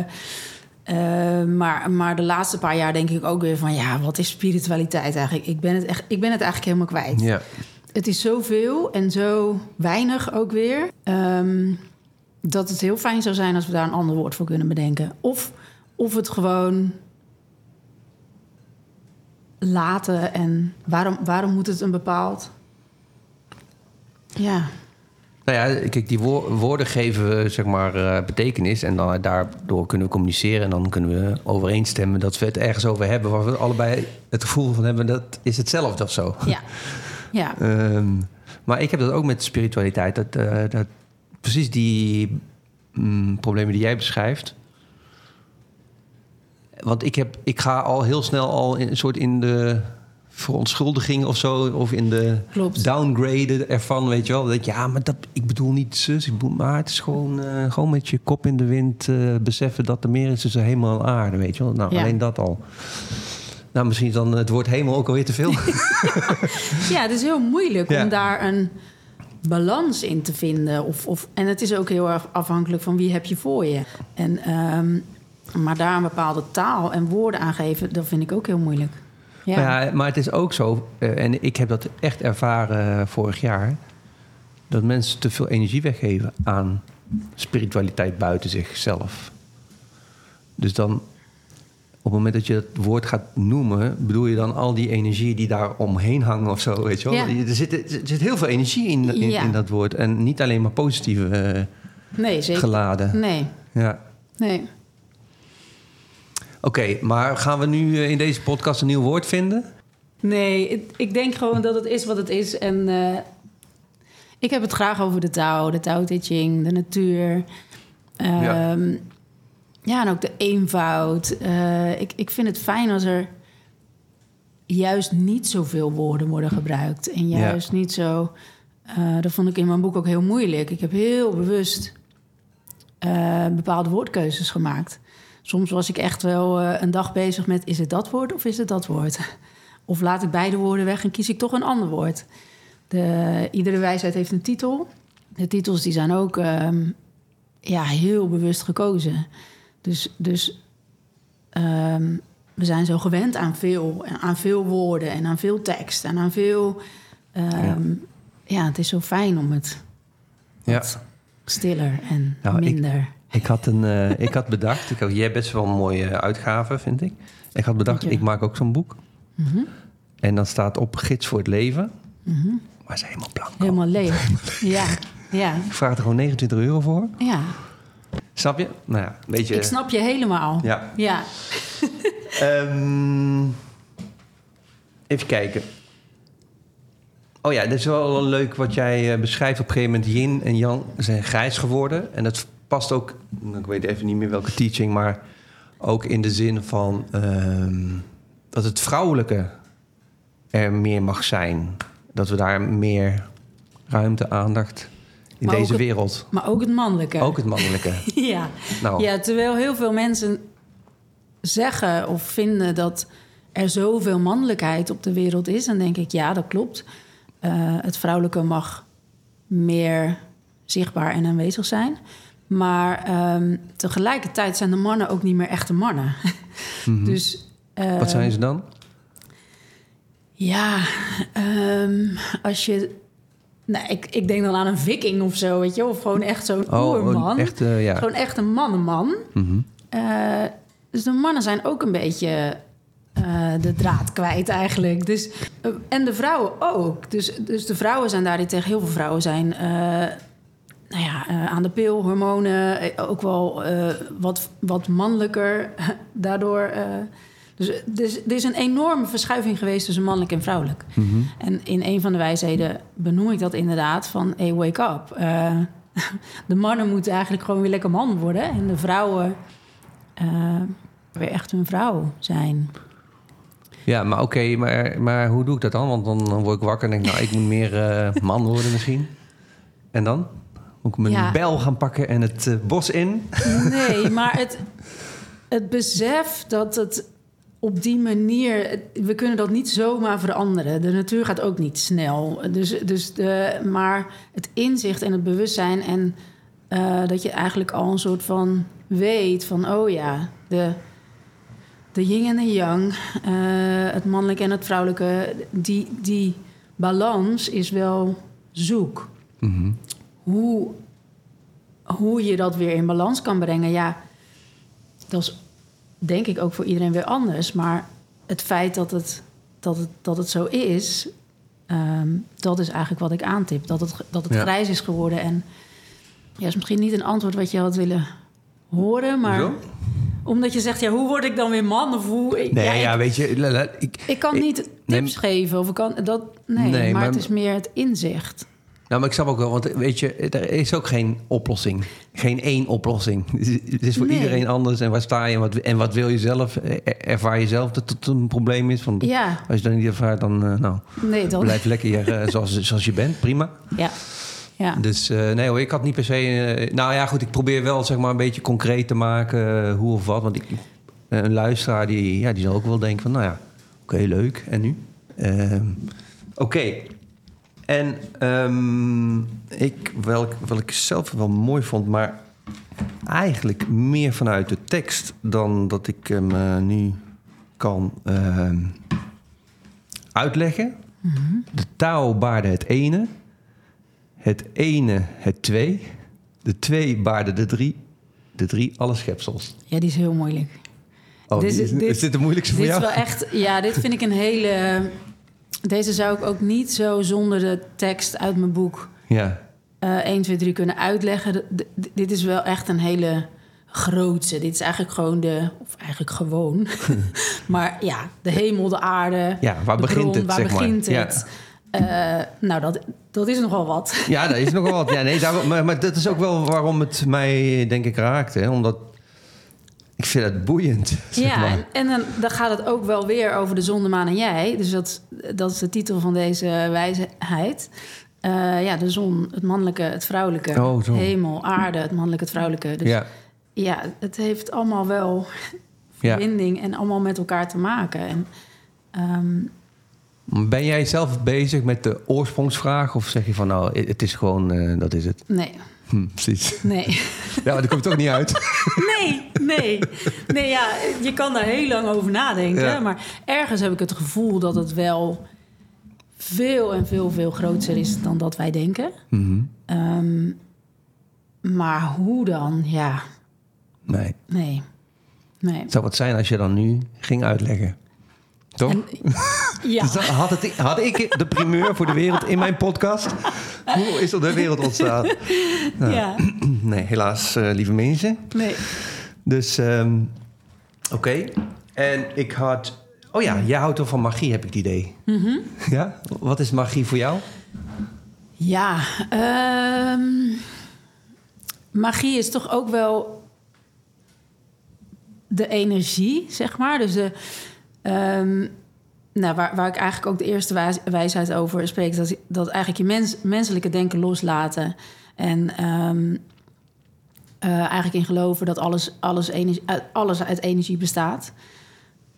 eh, maar, maar de laatste paar jaar denk ik ook weer van... ja, wat is spiritualiteit eigenlijk? Ik ben het, echt, ik ben het eigenlijk helemaal kwijt. Ja. Het is zoveel en zo weinig ook weer. ehm, dat het heel fijn zou zijn als we daar een ander woord voor kunnen bedenken. Of, of het gewoon laten en waarom, waarom moet het een bepaald. Ja, Nou ja, kijk, die woor- woorden geven zeg maar eh, betekenis. En dan, daardoor kunnen we communiceren. En dan kunnen we overeenstemmen dat we het ergens over hebben. Waar we allebei het gevoel van hebben dat is hetzelfde of zo. ja, ja. Ehm, maar ik heb dat ook met spiritualiteit. Dat, eh, dat precies die mm, problemen die jij beschrijft. Want ik, heb, ik ga al heel snel al in, een soort in de verontschuldiging of zo. Of in de Klopt. downgraden ervan, weet je wel. Dat ik, ja, maar dat, ik bedoel niet zus. Ik bedoel, maar het is gewoon, eh, gewoon met je kop in de wind eh, beseffen dat er meer is tussen hemel en aarde, weet je wel. Nou, Ja. alleen dat al. Nou, misschien is dan het woord hemel ook alweer te veel. Ja, het is heel moeilijk Ja. om daar een balans in te vinden. Of, of, en het is ook heel erg afhankelijk van wie heb je voor je. En, ehm, maar daar een bepaalde taal en woorden aan geven, dat vind ik ook heel moeilijk. Ja, Maar, ja, maar het is ook zo, eh, en ik heb dat echt ervaren vorig jaar, dat mensen te veel energie weggeven aan spiritualiteit buiten zichzelf. Dus dan, op het moment dat je het woord gaat noemen, bedoel je dan al die energie die daar omheen hangen of zo, weet je wel? Ja. Er, zit, er zit heel veel energie in, in, Ja. in dat woord en niet alleen maar positieve eh, nee, zeker. geladen. Nee, Ja. nee. Oké, maar gaan we nu eh, in deze podcast een nieuw woord vinden? Nee, ik, ik denk gewoon dat het is wat het is. En eh, ik heb het graag over de touw, de Tao Te Ching, de natuur. Ja. ja. ja, en ook de eenvoud. Eh, ik, ik vind het fijn als er juist niet zoveel woorden worden gebruikt. En Ja. juist niet zo... dat vond ik in mijn boek ook heel moeilijk. Ik heb heel bewust bepaalde woordkeuzes gemaakt. Soms was ik echt wel eh, een dag bezig met... is het dat woord of is het dat woord? Of laat ik beide woorden weg en kies ik toch een ander woord? De, iedere wijsheid heeft een titel. De titels die zijn ook ehm, ja, heel bewust gekozen. Dus, dus ehm, we zijn zo gewend aan veel, aan veel woorden en aan veel tekst en aan veel. ehm, ja. het is zo fijn om het Ja. stiller en Nou, minder. Ik had, een, eh, ik had bedacht, ik had, jij hebt best wel een mooie uitgave, vind ik. Ik had bedacht, ik maak ook zo'n boek. Mhm, En dan staat op gids voor het leven. mhm. Maar het is helemaal blank. Helemaal leeg. ja, ja, Ik vraag er gewoon 29 euro voor. ja. Snap je? Nou ja, een beetje... Ik snap je helemaal. Ja. Ja. Ehm, even kijken. Oh ja, dat is wel leuk wat jij eh, beschrijft. Op een gegeven moment yin en yang zijn grijs geworden. En dat past ook, ik weet even niet meer welke teaching, maar ook in de zin van ehm, dat het vrouwelijke er meer mag zijn. Dat we daar meer ruimte, aandacht in Maar deze het- wereld. Maar ook het mannelijke. Ook het mannelijke. Ja. Nou, ja, terwijl heel veel mensen zeggen of vinden dat er zoveel mannelijkheid op de wereld is, dan denk ik ja, dat klopt. Eh, het vrouwelijke mag meer zichtbaar en aanwezig zijn. Maar ehm, tegelijkertijd zijn de mannen ook niet meer echte mannen. Dus Mhm. Wat zijn ze dan? ja, ehm, als je. Nou, ik, ik denk dan aan een viking of zo, weet je, of gewoon echt zo'n oerman. echt, eh, ja. Gewoon echt een mannenman. Mhm. Eh, dus de mannen zijn ook een beetje eh, de draad kwijt eigenlijk. Dus, eh, en de vrouwen ook. Dus, dus de vrouwen zijn daar tegen heel veel vrouwen zijn... nou ja, eh, aan de pil, hormonen, eh, ook wel eh, wat, wat mannelijker. Daardoor... dus, dus er is een enorme verschuiving geweest tussen mannelijk en vrouwelijk. Mhm. En in een van de wijsheden benoem ik dat inderdaad van... hey, wake up. De mannen moeten eigenlijk gewoon weer lekker man worden... en de vrouwen weer echt hun vrouw zijn. Ja, maar oké, maar, maar hoe doe ik dat dan? Want dan, word ik wakker en denk ik, nou, ik moet meer man worden misschien. En dan? Mijn Ja. bel gaan pakken en het eh, bos in? Nee, maar het, het besef dat het op die manier... We kunnen dat niet zomaar veranderen. De natuur gaat ook niet snel. Dus, dus de, maar het inzicht en het bewustzijn... en eh, dat je eigenlijk al een soort van weet van... oh ja, de, de yin en de yang, eh, het mannelijke en het vrouwelijke... die, die balans is wel zoek. Mhm. Hoe, hoe je dat weer in balans kan brengen, ja, dat is denk ik ook voor iedereen weer anders. Maar het feit dat het, dat het, dat het zo is, ehm, dat is eigenlijk wat ik aantip. Dat het, dat het Ja. grijs is geworden. En ja, is misschien niet een antwoord wat je had willen horen, maar Hoezo? omdat je zegt, ja, hoe word ik dan weer man? Of hoe, Nee, ja, ja, ik, weet je, la- la- ik, ik kan ik- niet tips nee, geven of ik kan dat. Nee, Nee, maar, maar- het is meer het inzicht. Nou, maar ik snap ook wel, want weet je, er is ook geen oplossing. Geen één oplossing. Het is voor Nee. iedereen anders. En waar sta je en wat, en wat wil je zelf? Er- Ervaar je zelf dat het een probleem is? Want Ja, als je dat niet ervaart, dan eh, nou, nee, blijf lekker hier, eh, zoals, zoals je bent. Prima. Ja, ja. Dus eh, nee hoor, ik had niet per se... eh, nou ja, goed, ik probeer wel zeg maar een beetje concreet te maken eh, hoe of wat. Want ik, een luisteraar die, ja, die zal ook wel denken van... Nou ja, oké, leuk. En nu? Ehm, oké. En ehm, ik, welk, wat ik zelf wel mooi vond, maar eigenlijk meer vanuit de tekst dan dat ik hem eh, nu kan ehm, uitleggen. De Tao baarde het ene, het ene het twee, de twee baarde de drie, de drie alle schepsels. ja, die is heel moeilijk. Oh, Dit is- is, is, dit- dit de moeilijkste voor Dit is wel echt, ja, dit vind ik een hele. Deze zou ik ook niet zo zonder de tekst uit mijn boek Ja, eh 1, 2, 3 kunnen uitleggen. D- dit is wel echt een hele grootse. Dit is eigenlijk gewoon de, of eigenlijk gewoon, maar ja, de hemel, de aarde. ja waar begint bron, het, Waar zeg begint maar? het? Eh, nou, dat, dat is nogal wat. Ja. ja, dat is nogal wat. Ja, nee, daarom- maar, maar dat is ook wel waarom het mij, denk ik, raakte. Hè? Omdat ik vind het boeiend, zeg Ja, maar. en, dan, dan gaat het ook wel weer over de zonde, maan en jij. Dus dat, dat is de titel van deze wijsheid. Eh, ja, de zon, het mannelijke, het vrouwelijke. Oh, zo. Hemel, aarde, het mannelijke, het vrouwelijke. Dus ja, Ja, het heeft allemaal wel ja. verbinding en allemaal met elkaar te maken. En, ehm, Ben jij zelf bezig met de oorsprongsvraag? Of zeg je van, nou, het is gewoon, eh, dat is het? nee, Hm, precies. nee. Ja, maar daar komt toch niet uit. Nee, nee. Nee, ja, je kan daar heel lang over nadenken. Ja. Maar ergens heb ik het gevoel dat het wel veel en veel, veel groter is dan dat wij denken. Mhm. Ehm, maar hoe dan? Ja, Nee. nee. Nee. Het zou wat zijn als je dan nu ging uitleggen. Toch? En- ja. Dus had, het, had ik de primeur voor de wereld in mijn podcast? Hoe is er de wereld ontstaan? Nou, ja, Nee, helaas, eh, lieve mensen. nee. Dus, ehm, oké. En ik had... Oh ja, jij houdt wel van magie, heb ik het idee. Mhm. Ja? Wat is magie voor jou? Ja, ehm, magie is toch ook wel de energie, zeg maar. Dus de, ehm, nou, waar, waar ik eigenlijk ook de eerste wijs- wijsheid over spreek, dat, dat eigenlijk je mens, menselijke denken loslaten. En ehm, eh, eigenlijk in geloven dat alles, alles, energie, alles uit energie bestaat.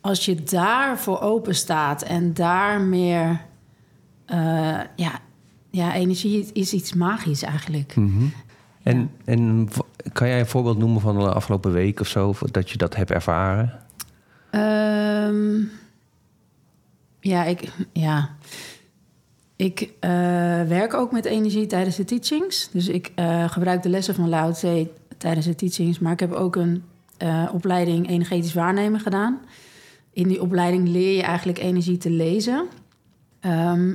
Als je daarvoor open staat en daar meer eh, ja, ja, energie is iets magisch eigenlijk. Mhm. En, en kan jij een voorbeeld noemen van de afgelopen week of zo, dat je dat hebt ervaren? Ehm, ja, ik, ja. ik eh, werk ook met energie tijdens de teachings. Dus ik eh, gebruik de lessen van Lao Tse tijdens de teachings. Maar ik heb ook een eh, opleiding energetisch waarnemen gedaan. In die opleiding leer je eigenlijk energie te lezen. Ehm,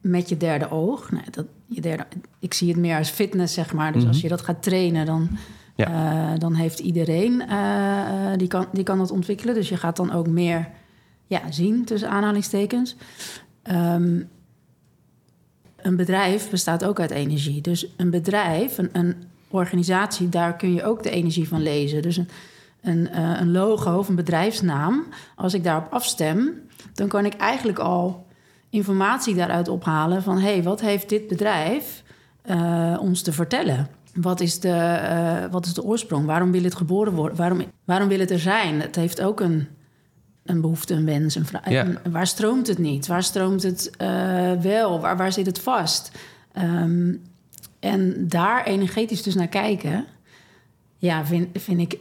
met je derde oog. Nou, dat, je derde, ik zie het meer als fitness, zeg maar. Dus Mhm. als je dat gaat trainen, dan, Ja. dan heeft iedereen... die, kan, die kan dat ontwikkelen. Dus je gaat dan ook meer ja, zien, tussen aanhalingstekens. Ehm, een bedrijf bestaat ook uit energie. Dus een bedrijf, een, een organisatie, daar kun je ook de energie van lezen. Dus een, een, eh, een logo of een bedrijfsnaam, als ik daarop afstem, dan kan ik eigenlijk al informatie daaruit ophalen van hé, hey, wat heeft dit bedrijf eh, ons te vertellen? Wat is, de, eh, wat is de oorsprong? Waarom wil het geboren worden? Waarom, waarom wil het er zijn? Het heeft ook een, een behoefte, een wens, een vraag. Ja. Waar stroomt het niet? Waar stroomt het eh, wel? Waar, waar zit het vast? Ehm, en daar energetisch dus naar kijken, ja, vind, vind ik...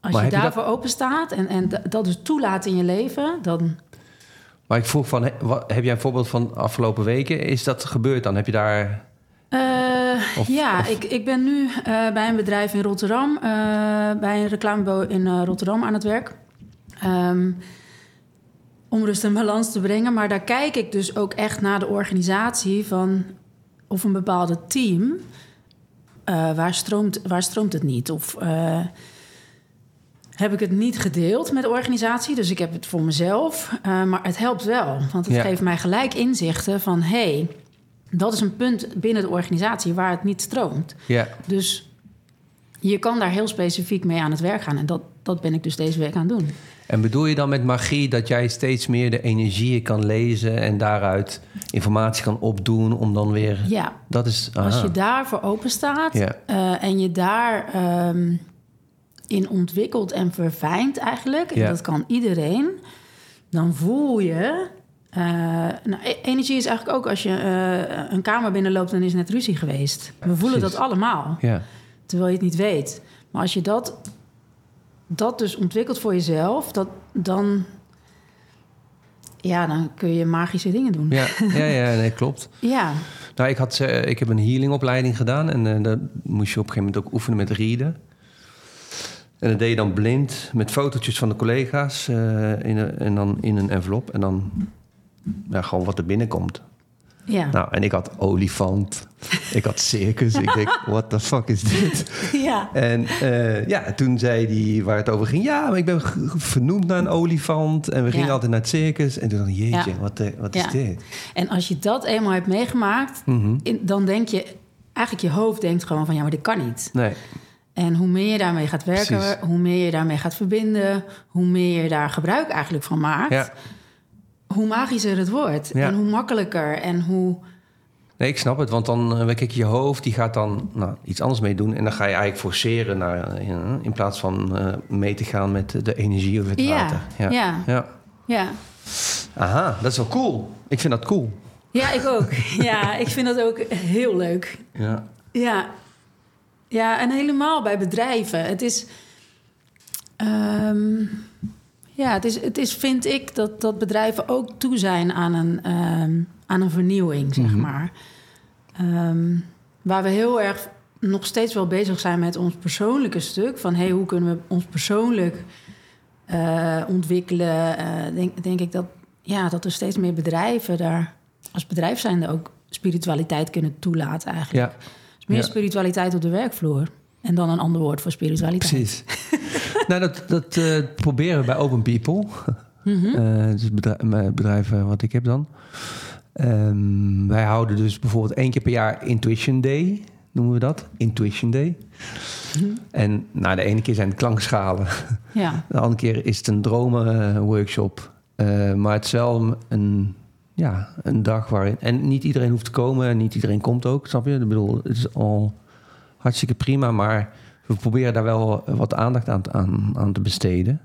Als Maar je daarvoor open staat en, en dat dus toelaat in je leven, dan... Maar ik vroeg van, heb jij een voorbeeld van afgelopen weken? Is dat gebeurd dan? Heb je daar... Eh, Of- ja, of- Ik, ik ben nu eh, bij een bedrijf in Rotterdam, bij een reclamebureau in Rotterdam aan het werk. Ehm, om rust en balans te brengen. Maar daar kijk ik dus ook echt naar de organisatie van of een bepaalde team. eh, waar, stroomt, waar stroomt het niet? Of eh, heb ik het niet gedeeld met de organisatie? Dus ik heb het voor mezelf. eh, maar het helpt wel, want het Ja. geeft mij gelijk inzichten van... hey, dat is een punt binnen de organisatie waar het niet stroomt. Ja, Dus je kan daar heel specifiek mee aan het werk gaan. En dat, dat ben ik dus deze week aan het doen. En bedoel je dan met magie dat jij steeds meer de energieën kan lezen... en daaruit informatie kan opdoen om dan weer... Ja, Dat is... als je daarvoor open staat Ja. eh, en je daar ehm, in ontwikkelt en verfijnt eigenlijk... en Ja. dat kan iedereen, dan voel je... eh, nou, e- energie is eigenlijk ook als je eh, een kamer binnenloopt en is net ruzie geweest. We voelen precies. dat allemaal. Ja, terwijl je het niet weet. Maar als je dat, dat dus ontwikkelt voor jezelf, dat, dan, ja, dan kun je magische dingen doen. ja, ja, ja nee, klopt. Ja, Nou, ik, had, eh, ik heb een healingopleiding gedaan en daar moest je op een gegeven moment ook oefenen met rieden. En dat deed je dan blind met fotootjes van de collega's eh, in een, en dan in een envelop. En dan ja, gewoon wat er binnenkomt. Ja. Nou, en ik had olifant, ik had circus. ik denk, what the fuck is dit? ja. En eh, ja, toen zei die waar het over ging... ja, maar ik ben vernoemd naar een olifant... en we gingen Ja. altijd naar het circus. En toen dacht ik, jeetje, Ja. wat, eh, wat is Ja. dit? En als je dat eenmaal hebt meegemaakt, Mhm. in- dan denk je, eigenlijk je hoofd denkt gewoon van, ja, maar dit kan niet. Nee, En hoe meer je daarmee gaat werken, Precies. hoe meer je daarmee gaat verbinden, hoe meer je daar gebruik eigenlijk van maakt, ja. Hoe magischer het wordt. Ja. En hoe makkelijker en hoe... Nee, ik snap het. Want dan eh, kijk je hoofd, die gaat dan nou, iets anders mee doen. En dan ga je eigenlijk forceren naar, eh, ja, in plaats van eh, mee te gaan met de energie of het Ja, water. ja. ja. Ja, Aha, dat is wel cool. Ik vind dat cool. Ja, ik ook. Ja, ik vind dat ook heel leuk. Ja. Ja, ja en helemaal bij bedrijven. Het is, ehm, ja, het is, het is, vind ik, dat, dat bedrijven ook toe zijn aan een, ehm, aan een vernieuwing, zeg Mhm. maar. Ehm, waar we heel erg nog steeds wel bezig zijn met ons persoonlijke stuk. Van hey, hoe kunnen we ons persoonlijk eh, ontwikkelen? Eh, denk, denk ik dat, ja, dat er steeds meer bedrijven daar als bedrijf zijnde ook spiritualiteit kunnen toelaten eigenlijk. ja, Dus meer Ja. spiritualiteit op de werkvloer. En dan een ander woord voor spiritualiteit. precies. nou, dat, dat eh, proberen we bij Open People. Mhm. Eh, dus bedrijf, mijn bedrijf eh, wat ik heb dan. Ehm, wij houden dus bijvoorbeeld één keer per jaar Intuition Day, noemen we dat. Intuition Day. Mhm. En nou, de ene keer zijn het klankschalen. Ja, De andere keer is het een dromenworkshop. Eh maar het is wel een, ja, een dag waarin... En niet iedereen hoeft te komen en niet iedereen komt ook, snap je? Ik bedoel, het is al hartstikke prima, maar we proberen daar wel wat aandacht aan, aan, aan te besteden.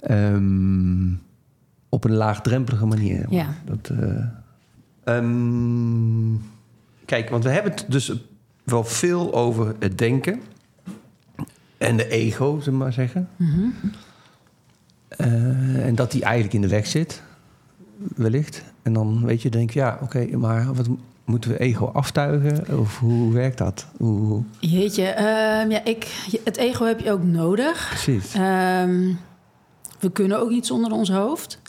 Ehm, op een laagdrempelige manier. Ja. Dat, eh, ehm, kijk, want we hebben het dus wel veel over het denken en de ego, zullen we maar zeggen. Mhm. Eh, en dat die eigenlijk in de weg zit, wellicht. En dan weet je, denk je, ja, oké, maar wat moeten we ego aftuigen? Of hoe werkt dat? Hoe... Jeetje, ehm, ja, ik, het ego heb je ook nodig. Precies. Ehm, we kunnen ook niet zonder ons hoofd.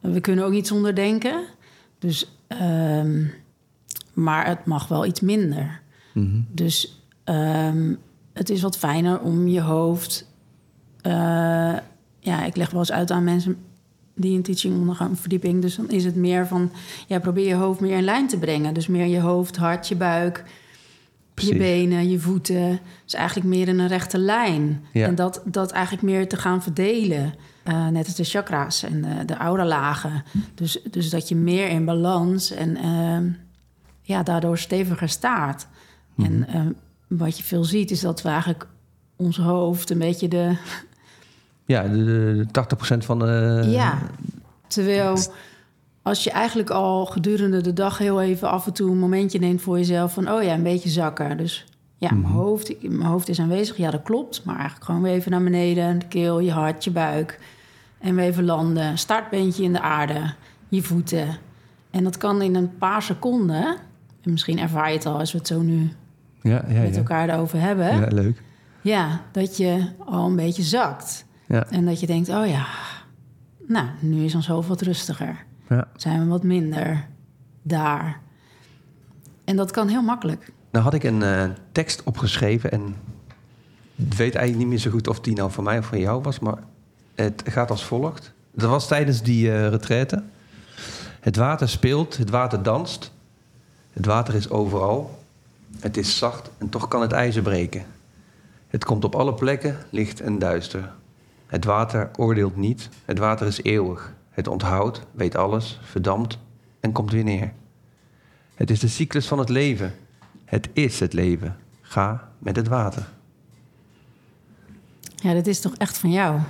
We kunnen ook niet zonder denken. Dus, ehm, maar het mag wel iets minder. Mhm. Dus het is wat fijner om je hoofd. eh, ja, ik leg wel eens uit aan mensen die een teaching ondergaan, verdieping. Dus dan is het meer van, ja, probeer je hoofd meer in lijn te brengen. Dus meer je hoofd, hart, je buik, Precies. je benen, je voeten. Dus eigenlijk meer in een rechte lijn. Ja. En dat, dat eigenlijk meer te gaan verdelen. Eh, net als de chakra's en de, de auralagen. Dus, dus dat je meer in balans en ehm, ja, daardoor steviger staat. Mhm. En ehm, wat je veel ziet is dat we eigenlijk ons hoofd een beetje de... Ja, de, de 80% van de... ja, terwijl als je eigenlijk al gedurende de dag heel even af en toe een momentje neemt voor jezelf van, oh ja, een beetje zakken. Dus ja, mijn, Mhm. hoofd, mijn hoofd is aanwezig, ja, dat klopt. Maar eigenlijk gewoon weer even naar beneden, de keel, je hart, je buik. En weer even landen, startbeentje in de aarde, je voeten. En dat kan in een paar seconden. En misschien ervaar je het al als we het zo nu Ja, ja, met ja. elkaar erover hebben. Ja, leuk. Ja, dat je al een beetje zakt. Ja. En dat je denkt, oh ja, nou, nu is ons hoofd wat rustiger. Ja. Zijn we wat minder daar. En dat kan heel makkelijk. Nou had ik een eh, tekst opgeschreven en ik weet eigenlijk niet meer zo goed of die nou van mij of van jou was, maar het gaat als volgt. Dat was tijdens die eh retraite. Het water speelt, het water danst. Het water is overal. Het is zacht en toch kan het ijzer breken. Het komt op alle plekken, licht en duister. Het water oordeelt niet, het water is eeuwig. Het onthoudt, weet alles, verdampt en komt weer neer. Het is de cyclus van het leven. Het is het leven. Ga met het water. Ja, dat is toch echt van jou?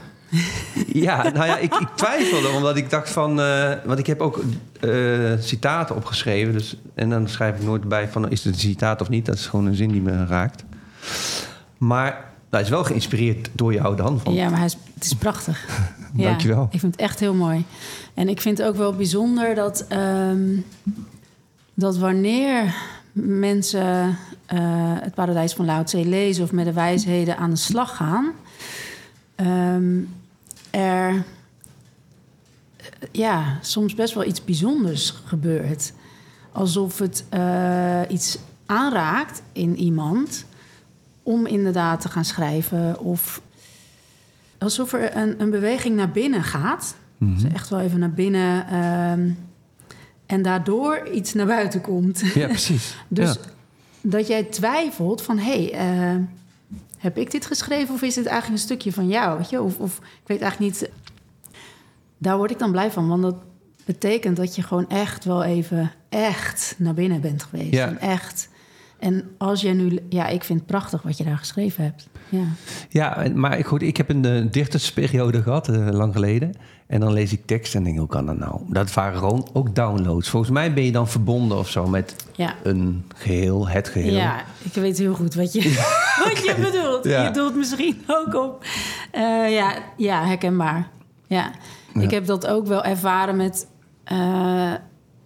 Ja, nou ja, ik, ik twijfelde omdat ik dacht van... eh, want ik heb ook eh, citaten opgeschreven. Dus, en dan schrijf ik nooit bij van is het een citaat of niet. Dat is gewoon een zin die me raakt. Maar hij is wel geïnspireerd door jou dan. Van, Ja, maar hij is, het is prachtig. ja, Dankjewel. Ik vind het echt heel mooi. En ik vind het ook wel bijzonder dat, ehm, dat wanneer mensen eh, het paradijs van Lao Tse lezen of met de wijsheden aan de slag gaan, ehm, er ja, soms best wel iets bijzonders gebeurt. Alsof het eh, iets aanraakt in iemand om inderdaad te gaan schrijven. Of alsof er een, een beweging naar binnen gaat. Dus echt wel even naar binnen. ehm, en daardoor iets naar buiten komt. Ja, precies. Dus Ja. dat jij twijfelt van... hé, hey, eh, heb ik dit geschreven of is dit eigenlijk een stukje van jou? Weet je? Of, of ik weet eigenlijk niet... Daar word ik dan blij van, want dat betekent dat je gewoon echt wel even echt naar binnen bent geweest. Ja. En echt. En als jij nu... Ja, ik vind het prachtig wat je daar geschreven hebt. Ja. Ja, maar ik, goed, ik heb een eh, dictersperiode gehad, eh, lang geleden. En dan lees ik tekst en denk, hoe kan dat nou? Dat waren gewoon ook downloads. Volgens mij ben je dan verbonden of zo met Ja. een geheel, het geheel. Ja, ik weet heel goed wat je, wat je bedoelt. Ja. Je doelt misschien ook op. Eh, ja, ja, herkenbaar. Ja. Ja. Ik heb dat ook wel ervaren met,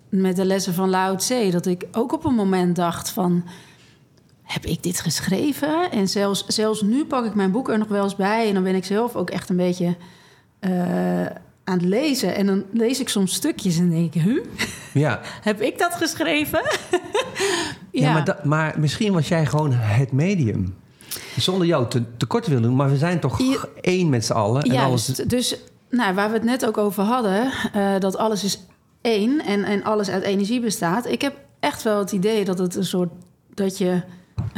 met de lessen van Lao Tse. Dat ik ook op een moment dacht van... Heb ik dit geschreven? En zelfs, zelfs nu pak ik mijn boek er nog wel eens bij. En dan ben ik zelf ook echt een beetje eh, aan het lezen. En dan lees ik soms stukjes en denk ik... Huh? ja. Heb ik dat geschreven? Ja, maar, maar misschien was jij gewoon het medium. Zonder jou te, te willen doen, maar we zijn toch één met z'n allen. En alles. Dus nou, waar we het net ook over hadden, eh, dat alles is één en, en alles uit energie bestaat. Ik heb echt wel het idee dat het een soort dat je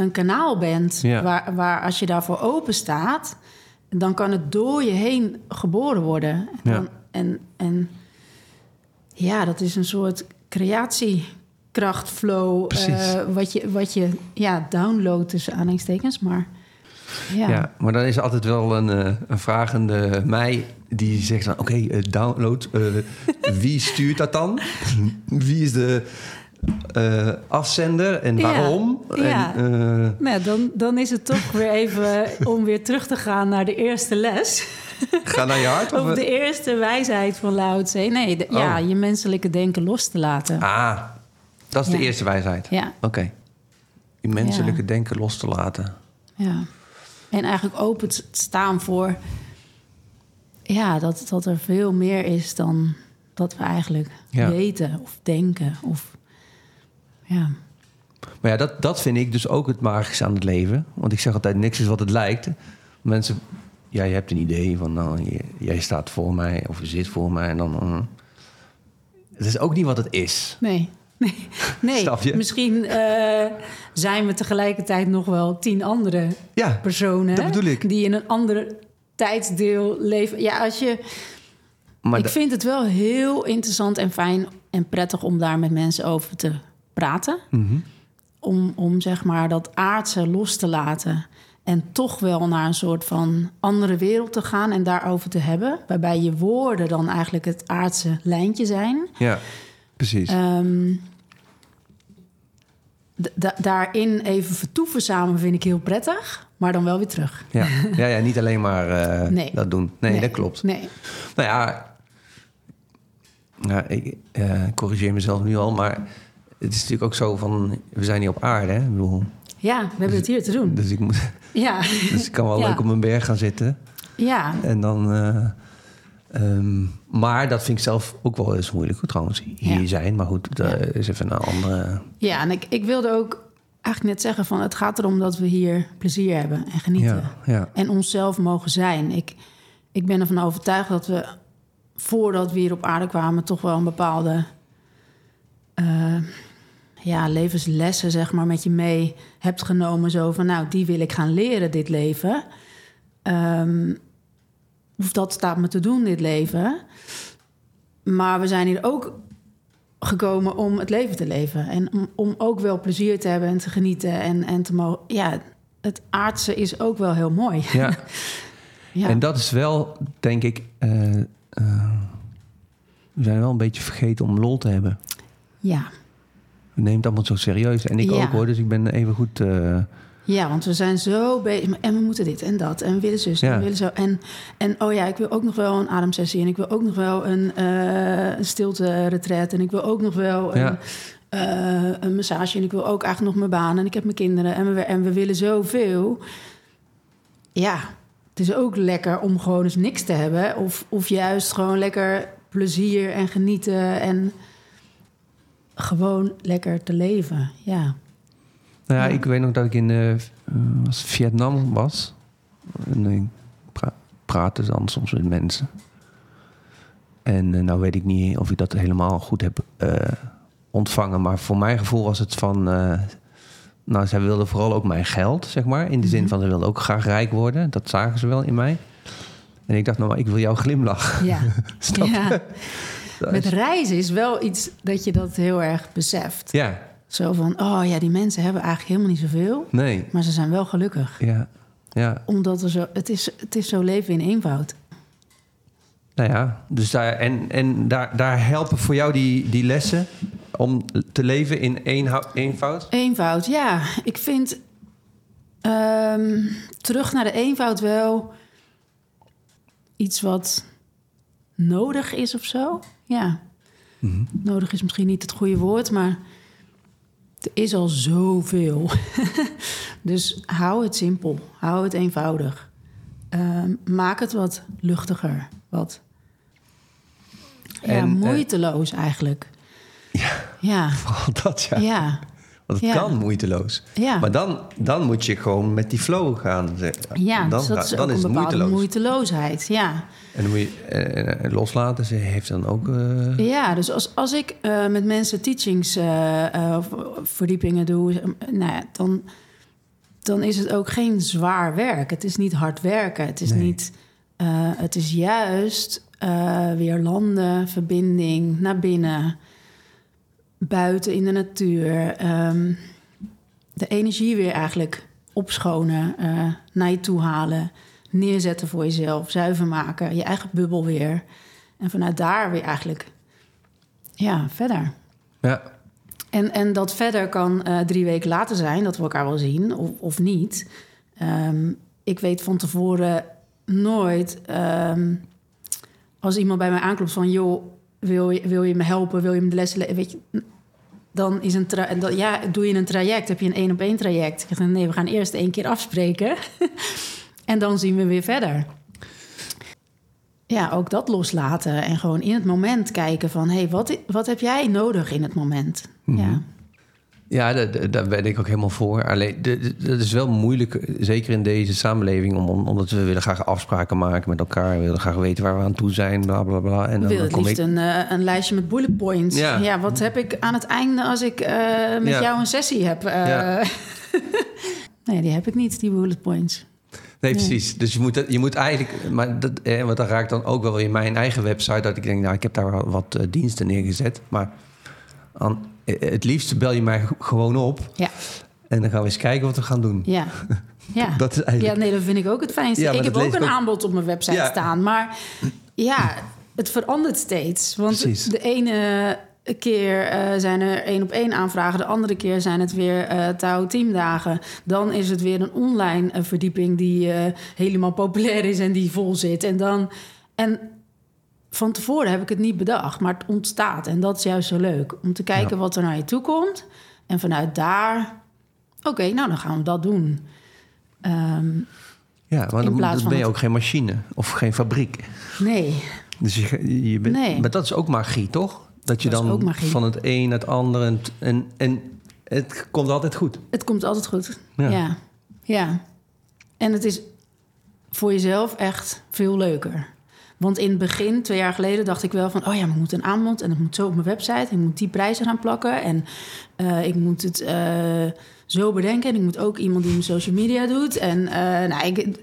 een kanaal bent Ja. waar, waar als je daarvoor open staat, dan kan het door je heen geboren worden. En, Ja. dan- en, en ja, dat is een soort creatiekrachtflow. Eh, wat je, wat je ja, downloadt tussen aanhalingstekens. Maar ja. ja. maar dan is er altijd wel een, eh, een vragende mij die zegt dan... oké, eh, download, wie stuurt dat dan? wie is de eh, afzender en waarom. ja. En, eh, Nou, dan, dan is het toch weer even om weer terug te gaan naar de eerste les. ga naar je hart. Of, Of de eerste wijsheid van Lao Tse. Nee, de- ja, Oh. je menselijke denken los te laten. Ah, dat is de eerste wijsheid. Ja, Oké. Je menselijke denken los te laten. ja. En eigenlijk open te staan voor... Ja, dat, dat er veel meer is dan dat we eigenlijk weten of denken. Of, ja. Maar ja, dat, dat vind ik dus ook het magische aan het leven. Want ik zeg altijd, niks is wat het lijkt. Mensen, ja, je hebt een idee van, nou, je- jij staat voor mij of je zit voor mij. En dan, mm. het is ook niet wat het is. Nee. Nee, nee. Misschien eh, zijn we tegelijkertijd nog wel tien andere Ja, personen. dat bedoel ik. Die in een ander tijdsdeel leven. Ja, als je. maar ik vind het wel heel interessant en fijn en prettig om daar met mensen over te praten. Mhm. Om, om zeg maar dat aardse los te laten. En toch wel naar een soort van andere wereld te gaan en daarover te hebben. Waarbij je woorden dan eigenlijk het aardse lijntje zijn. ja, precies. Ehm, da- daarin even vertoeven samen vind ik heel prettig, maar dan wel weer terug. ja. Ja, ja, niet alleen maar eh, Nee. dat doen. Nee, dat klopt. Nee. Nou ja, nou, ik corrigeer mezelf nu al, maar het is natuurlijk ook zo van, we zijn hier op aarde, hè? Ik bedoel, Ja, we hebben het hier te doen. dus ik, moet, Ja, dus ik kan wel Ja. leuk op een berg gaan zitten. ja. En dan, eh, ehm, maar dat vind ik zelf ook wel eens moeilijk, trouwens, hier Ja. zijn. Maar goed, dat is even een andere... ja en ik, ik wilde ook eigenlijk net zeggen van het gaat erom dat we hier plezier hebben en genieten. Ja, ja. En onszelf mogen zijn. Ik, ik ben ervan overtuigd dat we voordat we hier op aarde kwamen toch wel een bepaalde eh, ja, levenslessen zeg maar met je mee hebt genomen. Zo van nou, die wil ik gaan leren dit leven. Ehm, of dat staat me te doen dit leven. Maar we zijn hier ook gekomen om het leven te leven. En om, om ook wel plezier te hebben en te genieten. En, en te mogen. Ja, het aardse is ook wel heel mooi. ja. Ja, En dat is wel, denk ik... eh, eh, we zijn wel een beetje vergeten om lol te hebben. ja. Het allemaal zo serieus. En ik Ja. ook hoor, dus ik ben even goed... eh, ja, want we zijn zo bezig. En we moeten dit en dat. En we willen zus en Ja. we willen zo. En, en oh ja, ik wil ook nog wel een ademsessie. En ik wil ook nog wel een, eh een stilte-retreat. En ik wil ook nog wel een, Ja. eh, een massage. En ik wil ook eigenlijk nog mijn baan. En ik heb mijn kinderen. En we, en we willen zoveel. Ja, het is ook lekker om gewoon eens niks te hebben. Of, of juist gewoon lekker plezier en genieten. En gewoon lekker te leven. Ja. Nou ja, ik weet nog dat ik in eh, was Vietnam was. En ik pra praatte dan soms met mensen. En eh, nou weet ik niet of ik dat helemaal goed heb eh, ontvangen. Maar voor mijn gevoel was het van... eh, nou, zij wilden vooral ook mijn geld, zeg maar. In de zin Mhm. van, ze wilden ook graag rijk worden. Dat zagen ze wel in mij. En ik dacht, nou, maar ik wil jouw glimlach. Ja. Snap je? ja. Dat Met is- reizen is wel iets dat je dat heel erg beseft. Ja, Zo van, oh ja, die mensen hebben eigenlijk helemaal niet zoveel. nee. Maar ze zijn wel gelukkig. Ja, ja. Omdat er zo, het, is, het is zo leven in eenvoud. Nou ja, dus daar, en, en daar, daar helpen voor jou die, die lessen om te leven in eenvoud? Eenvoud, ja. Ik vind ehm, terug naar de eenvoud wel iets wat nodig is of zo. Ja, Mhm. nodig is misschien niet het goede woord, maar er is al zoveel. dus hou het simpel, hou het eenvoudig. Ehm, maak het wat luchtiger, wat ja, En, eh, moeiteloos eigenlijk. Ja, Ja, vooral dat ja. ja, Want het Ja. kan moeiteloos. ja. Maar dan, dan moet je gewoon met die flow gaan. zeg. Ja, dan, dus dat is dan is een het bepaalde moeiteloos. moeiteloosheid. Ja, En dan moet je eh, eh, loslaten. Ze heeft dan ook... eh, ja dus als, als ik eh, met mensen teachings eh, eh, of verdiepingen doe, eh, nou ja, dan, dan is het ook geen zwaar werk. Het is niet hard werken. Het is, Nee. niet, eh, het is juist eh, weer landen, verbinding naar binnen, buiten in de natuur. ehm, de energie weer eigenlijk opschonen, eh, naar je toe halen, neerzetten voor jezelf, zuiver maken, je eigen bubbel weer. En vanuit daar weer eigenlijk, ja, verder. ja. En, en dat verder kan eh, drie weken later zijn, dat we elkaar wel zien of, of niet. Ehm, ik weet van tevoren nooit ehm, als iemand bij mij aanklopt van joh, wil je, wil je me helpen, wil je me de lessen, le- weet je, dan is een tra- dat, ja, doe je een traject, heb je een één op één traject. Ik zeg nee, we gaan eerst één keer afspreken en dan zien we weer verder. Ja, ook dat loslaten en gewoon in het moment kijken van hé, hey, wat, wat heb jij nodig in het moment? Ja. Ja, da- da- daar ben ik ook helemaal voor. Alleen, dat is wel moeilijk, zeker in deze samenleving, om, om- omdat we willen graag afspraken maken met elkaar. We willen graag weten waar we aan toe zijn, bla bla bla. En dan, wil dan het liefst ik. een, eh, een lijstje met bullet points. Ja. Ja. wat heb ik aan het einde als ik eh, met Ja. jou een sessie heb? eh? Ja. nee, die heb ik niet, die bullet points. Nee, precies. Dus je moet, je moet eigenlijk, maar dat, eh, want dat raakt dan ook wel in mijn eigen website. Dat ik denk, nou, ik heb daar wat diensten neergezet. Maar aan, het liefst bel je mij gewoon op. Ja, En dan gaan we eens kijken wat we gaan doen. ja. Ja. Dat is eigenlijk- ja, nee, dat vind ik ook het fijnste. Ja, ik heb ook een ook- aanbod op mijn website Ja. staan. Maar ja, het verandert steeds. Want Precies. de ene keer eh, zijn er één op één aanvragen. De andere keer zijn het weer eh touw teamdagen. Dan is het weer een online eh, verdieping die eh, helemaal populair is en die vol zit. En dan... En van tevoren heb ik het niet bedacht, maar het ontstaat. En dat is juist zo leuk. Om te kijken Ja. wat er naar je toe komt. En vanuit daar... Oké, nou dan gaan we dat doen. Ehm, Ja, In dan, ben je het- ook geen machine of geen fabriek. nee, Dus je, je bent, Nee. Maar dat is ook magie, toch? Dat je Dat dan van het een naar het ander... En, en, en het komt altijd goed. het komt altijd goed. Ja. Ja. ja. En het is voor jezelf echt veel leuker. Want in het begin, twee jaar geleden, dacht ik wel van... oh ja, maar ik moet een aanbod en het moet zo op mijn website. Ik moet die prijzen gaan plakken. En eh, ik moet het eh, zo bedenken. En ik moet ook iemand die mijn social media doet. En eh, nou, ik...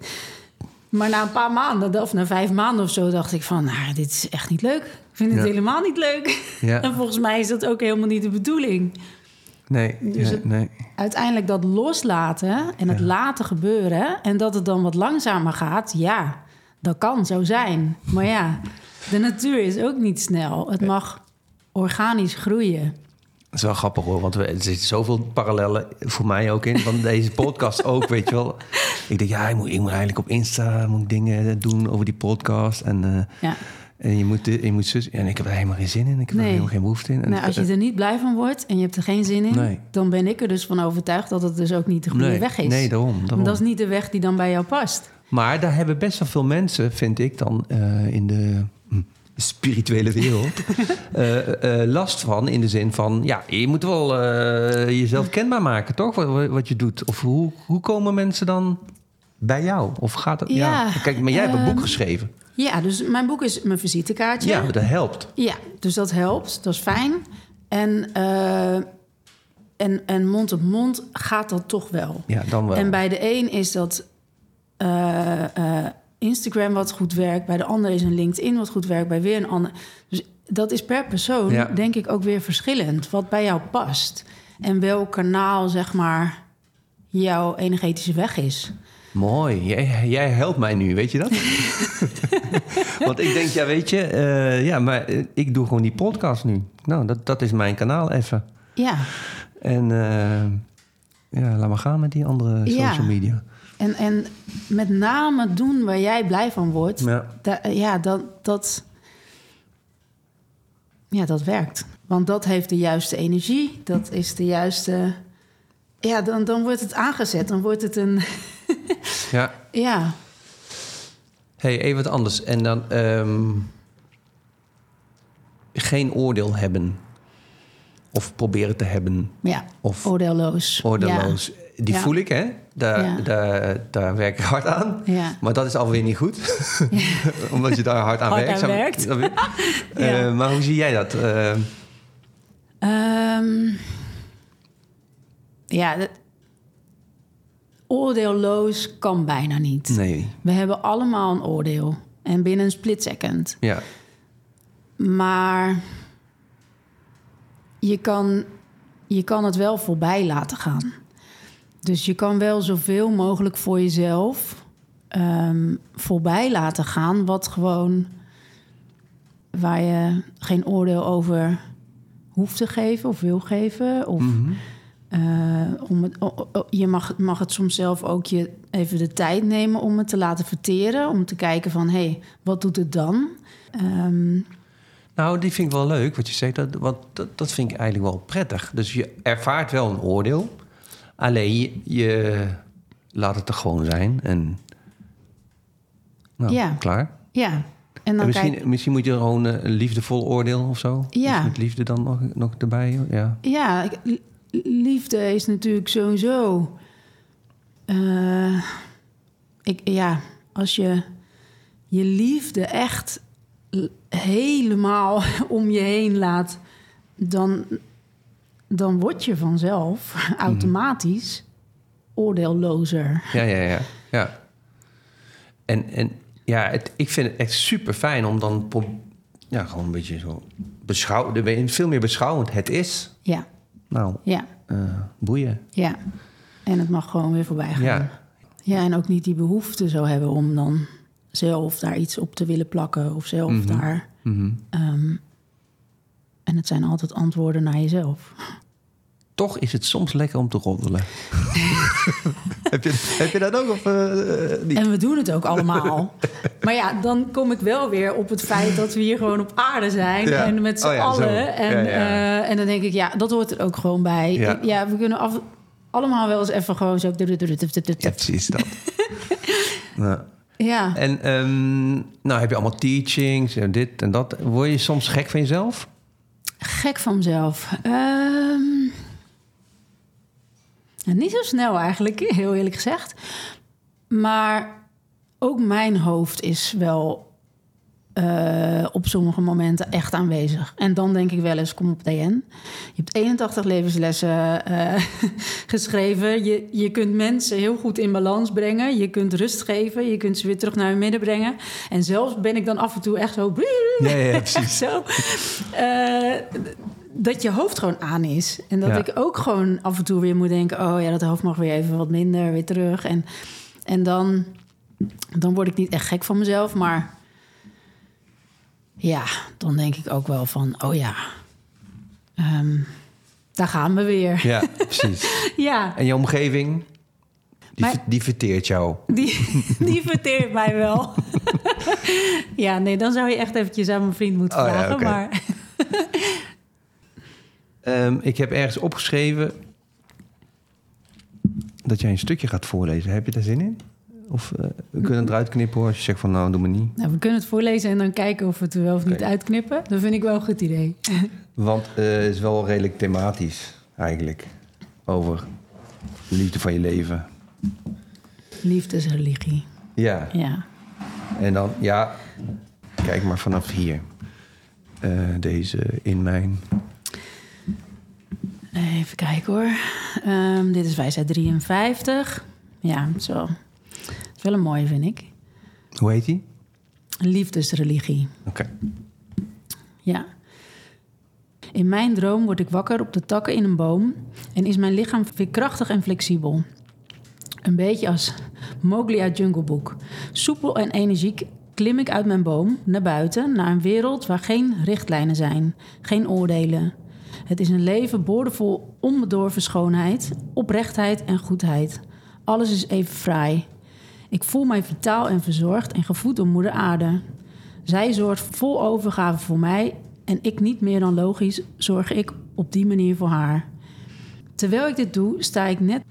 Maar na een paar maanden, of na vijf maanden of zo, dacht ik van... nou, dit is echt niet leuk. Ik vind het Ja. helemaal niet leuk. Ja. En volgens mij is dat ook helemaal niet de bedoeling. Nee, Dus ja, nee. uiteindelijk dat loslaten en het laten gebeuren en dat het dan wat langzamer gaat, ja, dat kan zo zijn. Maar ja, de natuur is ook niet snel. Het mag organisch groeien. Dat is wel grappig hoor, want er zitten zoveel parallellen voor mij ook in. Van deze podcast ook, weet je wel. Ik denk, ja, ik moet, ik moet eigenlijk op Insta moet ik dingen doen over die podcast. En, eh, Ja. en je moet je moet zus. En ik heb er helemaal geen zin in. Ik heb er helemaal geen behoefte in. En Nou, als je er niet blij van wordt en je hebt er geen zin in, Nee. dan ben ik er dus van overtuigd dat het dus ook niet de goede nee, weg is. Nee, daarom. daarom. Dat is niet de weg die dan bij jou past. Maar daar hebben best wel veel mensen, vind ik dan, eh, in de hm, spirituele wereld eh, eh, last van. In de zin van, ja, je moet wel eh, jezelf kenbaar maken, toch? Wat, wat je doet. Of hoe, hoe komen mensen dan bij jou? Of gaat het? Ja. Ja, Kijk, maar jij hebt een boek ehm, geschreven. Ja, dus mijn boek is mijn visitekaartje. Ja, dat helpt. Ja, dus dat helpt. Dat is fijn. En, eh, en, en mond op mond gaat dat toch wel. Ja, dan wel. En bij de een is dat eh, eh, Instagram wat goed werkt. Bij de ander is een LinkedIn wat goed werkt. Bij weer een ander. Dus dat is per persoon, Ja. denk ik, ook weer verschillend. Wat bij jou past. En welk kanaal, zeg maar, jouw energetische weg is. Mooi. Jij, jij helpt mij nu, weet je dat? Want ik denk, ja, weet je, eh, ja, maar ik doe gewoon die podcast nu. Nou, dat, dat is mijn kanaal even. Ja, En eh, ja, laat maar gaan met die andere Ja. social media. En, en met name doen waar jij blij van wordt. Ja. Da- ja, dat, dat, ja, dat werkt. Want dat heeft de juiste energie. Dat is de juiste... Ja, dan, dan wordt het aangezet. Dan wordt het een... ja. Ja, hey, even wat anders. En dan ehm, geen oordeel hebben. Of proberen te hebben. ja. Of oordeelloos. oordeelloos. Die Ja. voel ik, hè? Daar, Ja. daar, daar werk ik hard aan. Ja. Maar dat is alweer niet goed. Omdat je daar hard aan Hard werkt. aan werkt. Eh, maar hoe zie jij dat? Eh, Ja. Ja, de- oordeelloos kan bijna niet. nee. We hebben allemaal een oordeel. En binnen een split second. Ja. Maar je kan, je kan het wel voorbij laten gaan. Dus je kan wel zoveel mogelijk voor jezelf ehm, voorbij laten gaan, wat gewoon waar je geen oordeel over hoeft te geven of wil geven. Of Mhm. eh, om het, je mag, mag het soms zelf ook je even de tijd nemen om het te laten verteren. Om te kijken van, hé, hey, wat doet het dan? Ehm, Nou, die vind ik wel leuk wat je zegt. Dat, want dat, dat vind ik eigenlijk wel prettig. Dus je ervaart wel een oordeel. Alleen je, je laat het er gewoon zijn. En nou, Ja. klaar. ja, en misschien, kijk misschien moet je gewoon een liefdevol oordeel of zo. Ja. Dus met liefde dan nog, nog erbij. Ja. Ja, ik- liefde is natuurlijk sowieso. eh, ik, ja, als je je liefde echt helemaal om je heen laat, dan, dan word je vanzelf automatisch oordeellozer. Ja, ja, ja. ja. En, en ja, het, ik vind het echt super fijn om dan ja, gewoon een beetje zo beschouwen. Veel meer beschouwend. Het is. Ja, Nou, ja, eh, boeien. ja. En het mag gewoon weer voorbij gaan. Ja. Ja, en ook niet die behoefte zo hebben om dan zelf daar iets op te willen plakken of zelf Mhm. daar. Mhm. ehm, en het zijn altijd antwoorden naar jezelf. Toch is het soms lekker om te roddelen. heb, je, heb je dat ook of eh, niet? En we doen het ook allemaal. maar ja, dan kom ik wel weer op het feit dat we hier gewoon op aarde zijn. Ja. En met z'n Oh ja, zo. allen. En, Ja, ja. eh, en dan denk ik, ja, dat hoort er ook gewoon bij. Ja. Ja, we kunnen af, allemaal wel eens even gewoon zo... Ja, precies dat. Ja. Ja. En ehm, nou heb je allemaal teachings en dit en dat. Word je soms gek van jezelf? Gek van mezelf. Ehm, ja, niet zo snel eigenlijk, heel eerlijk gezegd. Maar ook mijn hoofd is wel eh, op sommige momenten echt aanwezig. En dan denk ik wel eens, kom op DN. Je hebt 81 levenslessen eh, geschreven. Je, je kunt mensen heel goed in balans brengen. Je kunt rust geven. Je kunt ze weer terug naar hun midden brengen. En zelfs ben ik dan af en toe echt zo... Ja, ja, Echt precies. zo. Eh, dat je hoofd gewoon aan is. En dat Ja. ik ook gewoon af en toe weer moet denken... oh ja, dat hoofd mag weer even wat minder, weer terug. En, en dan, dan word ik niet echt gek van mezelf, maar... ja, dan denk ik ook wel van... oh ja, ehm, daar gaan we weer. Ja, precies. Ja, En je omgeving, die, Maar- die verteert jou. die, die verteert mij wel. ja, nee, dan zou je echt eventjes aan mijn vriend moeten Oh ja, vragen. Maar Ehm, ik heb ergens opgeschreven dat jij een stukje gaat voorlezen. Heb je daar zin in? Of eh, we kunnen het eruit knippen hoor, als je zegt van nou, doe maar niet. Nou, we kunnen het voorlezen en dan kijken of we het er wel of niet uitknippen. Dat vind ik wel een goed idee. Want eh, het is wel redelijk thematisch eigenlijk. Over de liefde van je leven. Liefdesreligie. Ja, Ja. en dan, ja, kijk maar vanaf hier. Eh, deze in mijn... Even kijken hoor. Ehm, dit is wijsheid 53. Ja, zo. Is wel een mooie, vind ik. Hoe heet die? Liefdesreligie. Oké. Ja. In mijn droom word ik wakker op de takken in een boom en is mijn lichaam weer krachtig en flexibel. Een beetje als Mowgli uit Jungle Book. Soepel en energiek klim ik uit mijn boom naar buiten, naar een wereld waar geen richtlijnen zijn, geen oordelen. Het is een leven boordevol onbedorven schoonheid, oprechtheid en goedheid. Alles is even fraai. Ik voel mij vitaal en verzorgd en gevoed door moeder aarde. Zij zorgt vol overgave voor mij en ik niet meer dan logisch zorg ik op die manier voor haar. Terwijl ik dit doe, sta ik net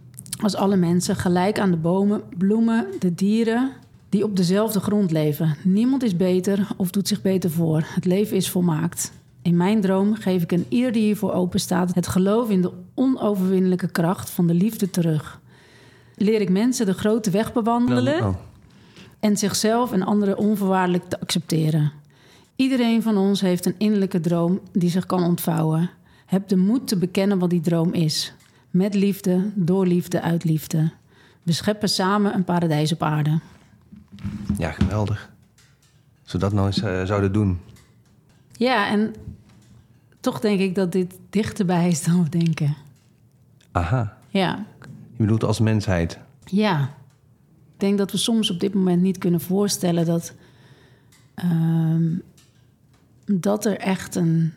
als alle mensen gelijk aan de bomen, bloemen, de dieren die op dezelfde grond leven. Niemand is beter of doet zich beter voor. Het leven is volmaakt. In mijn droom geef ik een ieder die hiervoor open staat het geloof in de onoverwinnelijke kracht van de liefde terug. Leer ik mensen de grote weg bewandelen Oh. en zichzelf en anderen onvoorwaardelijk te accepteren. Iedereen van ons heeft een innerlijke droom die zich kan ontvouwen. Heb de moed te bekennen wat die droom is. Met liefde, door liefde, uit liefde. We scheppen samen een paradijs op aarde. Ja, geweldig. Als we dat nou eens eh, zouden doen. Ja, en toch denk ik dat dit dichterbij is dan we denken. Aha. Ja, Je bedoelt als mensheid. ja. Ik denk dat we soms op dit moment niet kunnen voorstellen dat, ehm, dat er echt een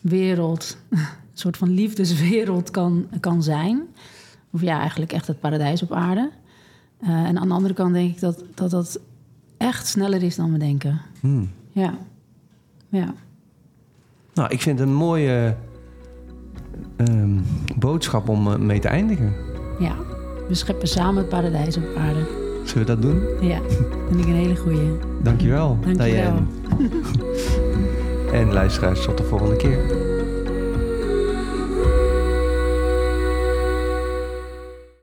wereld, een soort van liefdeswereld kan, kan zijn. Of ja, eigenlijk echt het paradijs op aarde. Uh, en aan de andere kant denk ik dat, dat dat echt sneller is dan we denken. Hmm. Ja. Ja. Nou, ik vind het een mooie um, boodschap om uh, mee te eindigen. Ja, we scheppen samen het paradijs op aarde. Zullen we dat doen? Ja, vind ik een hele goeie. Dankjewel, Dankjewel. Diane. en luisteraars, tot de volgende keer.